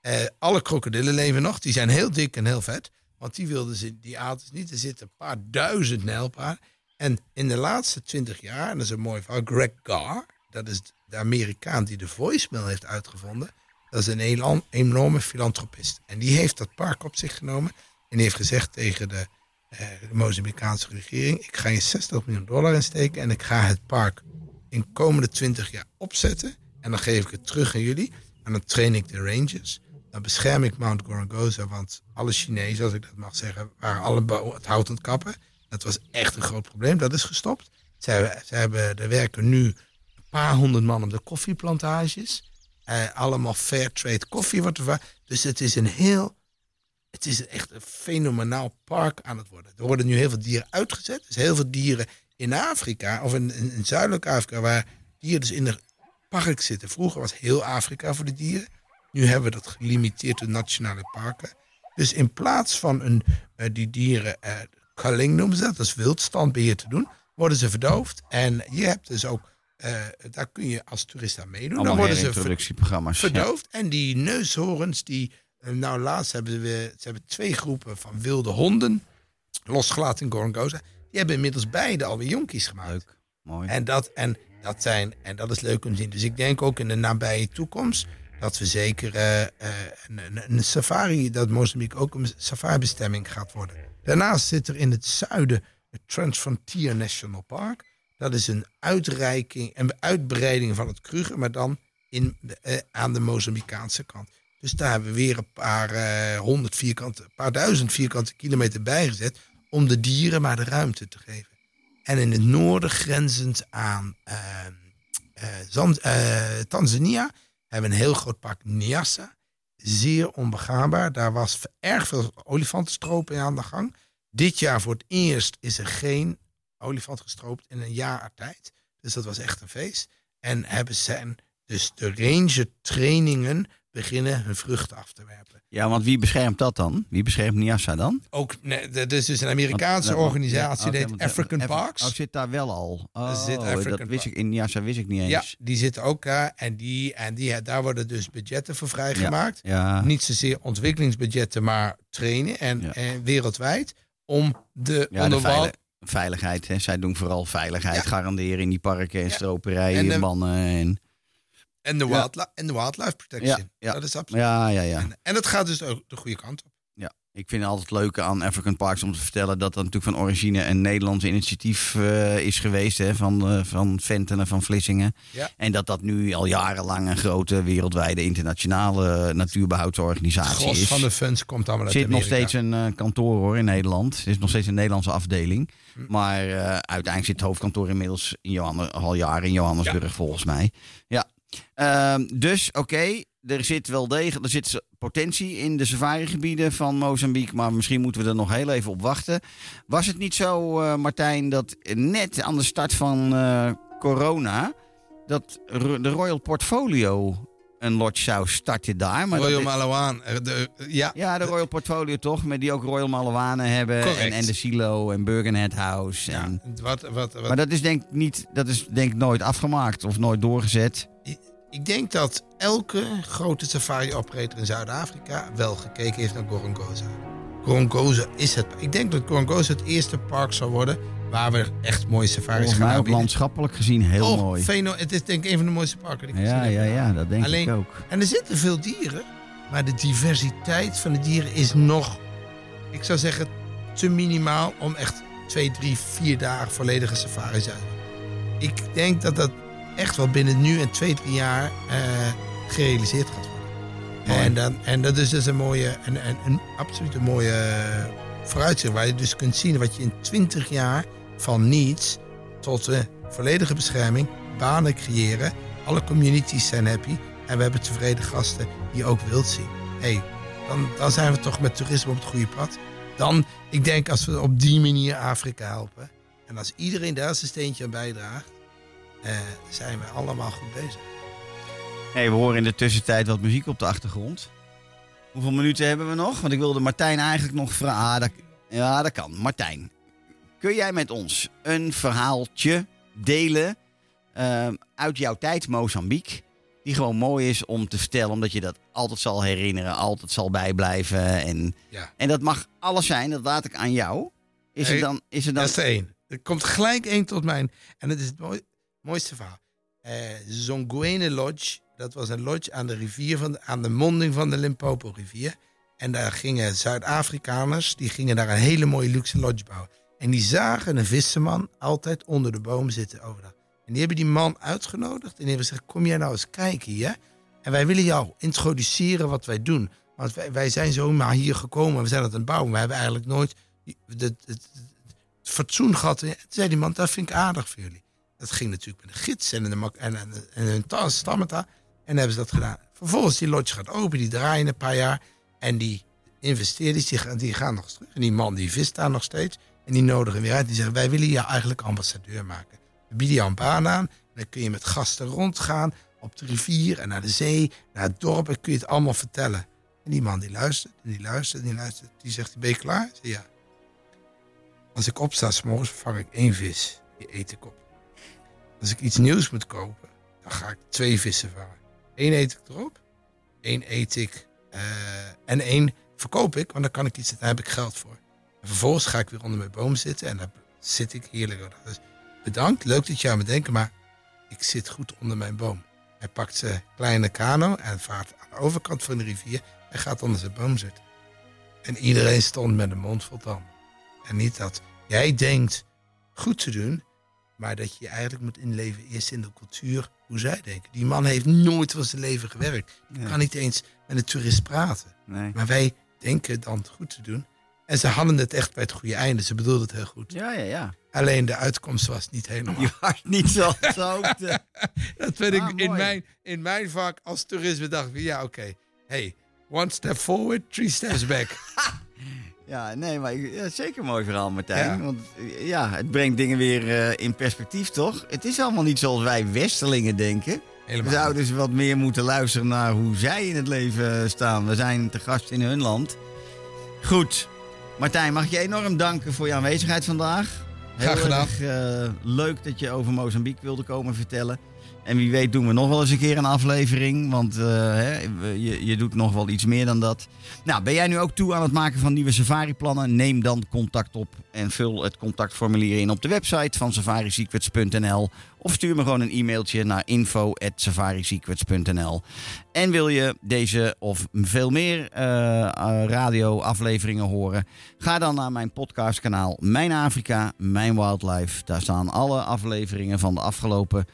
Eh, alle krokodillen leven nog. Die zijn heel dik en heel vet. Want die wilden ze, die aten niet. Er zitten een paar duizend nijlpaarden. En in de laatste twintig jaar, en dat is een mooi verhaal, Greg Garr, dat is de Amerikaan die de voicemail heeft uitgevonden, Dat is een enorme filantropist. En die heeft dat park op zich genomen. En die heeft gezegd tegen de, eh, de Mozambicaanse regering: Ik ga je 60 miljoen dollar insteken. En ik ga het park in de komende 20 jaar opzetten. En dan geef ik het terug aan jullie. En dan train ik de rangers. Dan bescherm ik Mount Gorongosa. Want alle Chinezen, als ik dat mag zeggen, waren alle het hout aan het kappen. Dat was echt een groot probleem. Dat is gestopt. Ze hebben, er werken nu een paar honderd man op de koffieplantages. Eh, allemaal fair trade koffie wordt er. Dus het is een heel. Het is echt een fenomenaal park aan het worden. Er worden nu heel veel dieren uitgezet. Zijn heel veel dieren in Afrika, of in, in, zuidelijk Afrika, waar dieren dus in een park zitten. Vroeger was heel Afrika voor de dieren. Nu hebben we dat gelimiteerd tot nationale parken. Dus in plaats van een, eh, die dieren, eh culling noemen ze dat, dat is wildstandbeheer te doen, worden ze verdoofd. En je hebt dus ook, eh, daar kun je als toerist aan meedoen. Allemaal dan worden ze. Ja. verdoofd. En die neushoorns, die, eh, nou laatst hebben ze weer, ze hebben twee groepen van wilde honden, losgelaten in Gorongosa. Die hebben inmiddels beide alweer jonkies gemaakt. Leuk, mooi. En dat, en, dat zijn, en dat is leuk om te zien. Dus ik denk ook in de nabije toekomst dat we zeker eh, een, een, een safari, dat Mozambique ook een safari-bestemming gaat worden. Daarnaast zit er in het zuiden het Transfrontier National Park. Dat is een uitreiking en uitbreiding van het Kruger, maar dan in, eh, aan de Mozambicaanse kant. Dus daar hebben we weer een paar eh, honderd vierkante, paar duizend vierkante kilometer bijgezet om de dieren maar de ruimte te geven. En in het noorden grenzend aan eh, eh, eh, Tanzania hebben we een heel groot park Nyassa. Zeer onbegaanbaar. Daar was erg veel olifantenstroop in aan de gang. Dit jaar voor het eerst is er geen olifant gestroopt in een jaar tijd. Dus dat was echt een feest. En hebben zijn dus de ranger trainingen beginnen hun vruchten af te werpen. Ja, want wie beschermt dat dan? Wie beschermt Niassa dan? Ook, nee, dat is dus een Amerikaanse Want- organisatie, die heet want- African Af- Parks. Oh, zit daar wel al. Oh, zit dat wist ik, in Niassa wist ik niet eens. Ja, die zitten ook daar. En, die, en die, daar worden dus budgetten voor vrijgemaakt. Ja. Niet zozeer ontwikkelingsbudgetten, maar trainen. En, en wereldwijd om de Ja, de onderwal... veiligheid. Hè. Zij doen vooral veiligheid Ja. garanderen in die parken en stroperijen En en de- bannen. En, en, de Ja. en de wildlife protection. Ja, ja. Dat is absoluut. ja, ja, ja. En, en het gaat dus ook de goede kant op. Ja, ik vind het altijd leuk aan African Parks om te vertellen dat dat natuurlijk van origine een Nederlands initiatief eh, is geweest. Hè, van, eh, van Venten en van Vlissingen. Ja. En dat dat nu al jarenlang een grote wereldwijde internationale natuurbehoudsorganisatie Gros is. van de funds komt allemaal Er uit zit nog steeds een eh, kantoor hoor in Nederland. Er is nog steeds een Nederlandse afdeling. Hm. Maar uiteindelijk zit het hoofdkantoor inmiddels in Johanne, al jaren in Johannesburg volgens mij. Ja. Ehm, dus oké, er zit wel degelijk er zit potentie in de safarigebieden van Mozambique. Maar misschien moeten we er nog heel even op wachten. Was het niet zo, eh, Martijn, dat net aan de start van eh, corona... dat de Royal Portfolio een lodge zou starten daar. Maar Royal Malawaan. eh, de- ja, ja, de Royal Portfolio toch, met die ook Royal Malawanen hebben. En, en de Silo en Burgenhead House. ja, En, wat, wat, wat, maar dat is denk ik niet, dat is denk ik nooit afgemaakt of nooit doorgezet. Ik denk dat elke grote safari-operator in Zuid-Afrika wel gekeken heeft naar Gorongosa. Gorongosa is het. Ik denk dat Gorongosa het eerste park zal worden waar we echt mooie safaris gaan mij ook aanbieden. landschappelijk gezien heel oh, mooi. Het is denk ik een van de mooiste parken die ik Ja, gezien ja, heb. ja, dat denk Alleen- ik ook. En er zitten veel dieren, maar de diversiteit van de dieren is nog, ik zou zeggen, te minimaal om echt twee, drie, vier dagen volledige safaris uit. Ik denk dat dat echt wel binnen nu en twee, drie jaar eh, gerealiseerd gaat worden. Mooi. En, dan, en dat is dus een mooie, een, een, een absoluut een mooie eh, vooruitzicht. Waar je dus kunt zien wat je in twintig jaar van niets tot de volledige bescherming, banen creëren. Alle communities zijn happy. En we hebben tevreden gasten die ook wild zien. hey, dan, dan zijn we toch met toerisme op het goede pad. Dan, ik denk als we op die manier Afrika helpen. En als iedereen daar zijn steentje aan bijdraagt. eh, zijn we allemaal goed bezig. Hey, we horen in de tussentijd wat muziek op de achtergrond. Hoeveel minuten hebben we nog? Want ik wilde Martijn eigenlijk nog vragen. Ah, dat, ja, dat kan. Martijn, kun jij met ons een verhaaltje delen ehm, uit jouw tijd Mozambique? Die gewoon mooi is om te vertellen, omdat je dat altijd zal herinneren, altijd zal bijblijven. En, Ja. en dat mag alles zijn, dat laat ik aan jou. Is Hey, er dan. Is er dan Dat is er één. Er komt gelijk één tot mijn. En het is het mooi- mooiste verhaal. Eh Zonguene Lodge. Dat was een lodge aan de rivier, van, aan de monding van de Limpopo-rivier. En daar gingen Zuid-Afrikaners, die gingen daar een hele mooie luxe lodge bouwen. En die zagen een visserman altijd onder de boom zitten overdag. En die hebben die man uitgenodigd en die hebben gezegd, kom jij nou eens kijken hier. En wij willen jou introduceren wat wij doen. Want wij, wij zijn zomaar hier gekomen, we zijn aan het bouwen. We hebben eigenlijk nooit het, het, fatsoen gehad. En toen zei die man, dat vind ik aardig voor jullie. Dat ging natuurlijk met de gids en, de, en, en, hun ta- stammeta. En dan hebben ze dat gedaan. Vervolgens die lodge gaat open, die draaien een paar jaar. En die investeerders die, gaan- die gaan nog terug. En die man die vist daar nog steeds. En die nodigen weer uit. Die zeggen, wij willen jou eigenlijk ambassadeur maken. We bieden jou een baan aan. En dan kun je met gasten rondgaan. Op de rivier en naar de zee. Naar het dorp. En kun je het allemaal vertellen. En die man die luistert. En die luistert. En die luistert. Die zegt, ben je klaar? Zeg, ja. Als ik opsta, s vang ik één vis. Die eet ik op. Als ik iets nieuws moet kopen, dan ga ik twee vissen vangen. Eén eet ik erop, één eet ik eh, en één verkoop ik, want dan kan ik iets, daar heb ik geld voor. En vervolgens ga ik weer onder mijn boom zitten en dan zit ik heerlijk. Dus bedankt, leuk dat je aan me denkt, maar ik zit goed onder mijn boom. Hij pakt zijn kleine kano en vaart aan de overkant van de rivier en gaat onder zijn boom zitten. En iedereen stond met een mond vol tanden. En niet dat jij denkt goed te doen, maar dat je je eigenlijk moet inleven eerst in de cultuur hoe zij denken. Die man heeft nooit van zijn leven gewerkt. Die kan niet eens met een toerist praten. Nee. Maar wij denken dan goed te doen. En ze hadden het echt bij het goede einde. Ze bedoelden het heel goed. Ja, ja, ja. Alleen de uitkomst was niet helemaal. Je was niet zo. zo te- (laughs) Dat vind ik Ah, in, mooi. mijn, in mijn vak als toerisme dacht ik, ja oké. Hey, one step forward, three steps back. (laughs) Ja, nee, maar ja, zeker een mooi verhaal, Martijn. Ja. Want eh, ja, het brengt dingen weer eh, in perspectief, toch? Het is allemaal niet zoals wij Westerlingen denken. We zouden dus wat meer moeten luisteren naar hoe zij in het leven staan. We zijn te gast in hun land. Goed. Martijn, mag ik je enorm danken voor je aanwezigheid vandaag. Graag gedaan. erg, eh, leuk dat je over Mozambique wilde komen vertellen. En wie weet doen we nog wel eens een keer een aflevering. Want eh, hè, je, je doet nog wel iets meer dan dat. Nou, ben jij nu ook toe aan het maken van nieuwe safari-plannen? Neem dan contact op en vul het contactformulier in op de website van safarisecrets.nl. Of stuur me gewoon een e-mailtje naar info.safarisecrets.nl. En wil je deze of veel meer eh, radio-afleveringen horen? Ga dan naar mijn podcastkanaal Mijn Afrika, Mijn Wildlife. Daar staan alle afleveringen van de afgelopen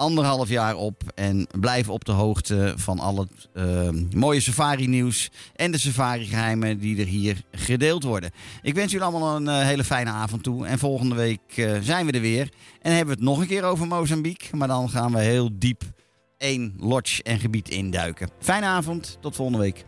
anderhalf jaar op. En blijf op de hoogte van al het eh, mooie safari-nieuws en de safari-geheimen die er hier gedeeld worden. Ik wens jullie allemaal een eh, hele fijne avond toe. En volgende week eh, zijn we er weer. En hebben we het nog een keer over Mozambique. Maar dan gaan we heel diep één lodge en gebied induiken. Fijne avond, tot volgende week.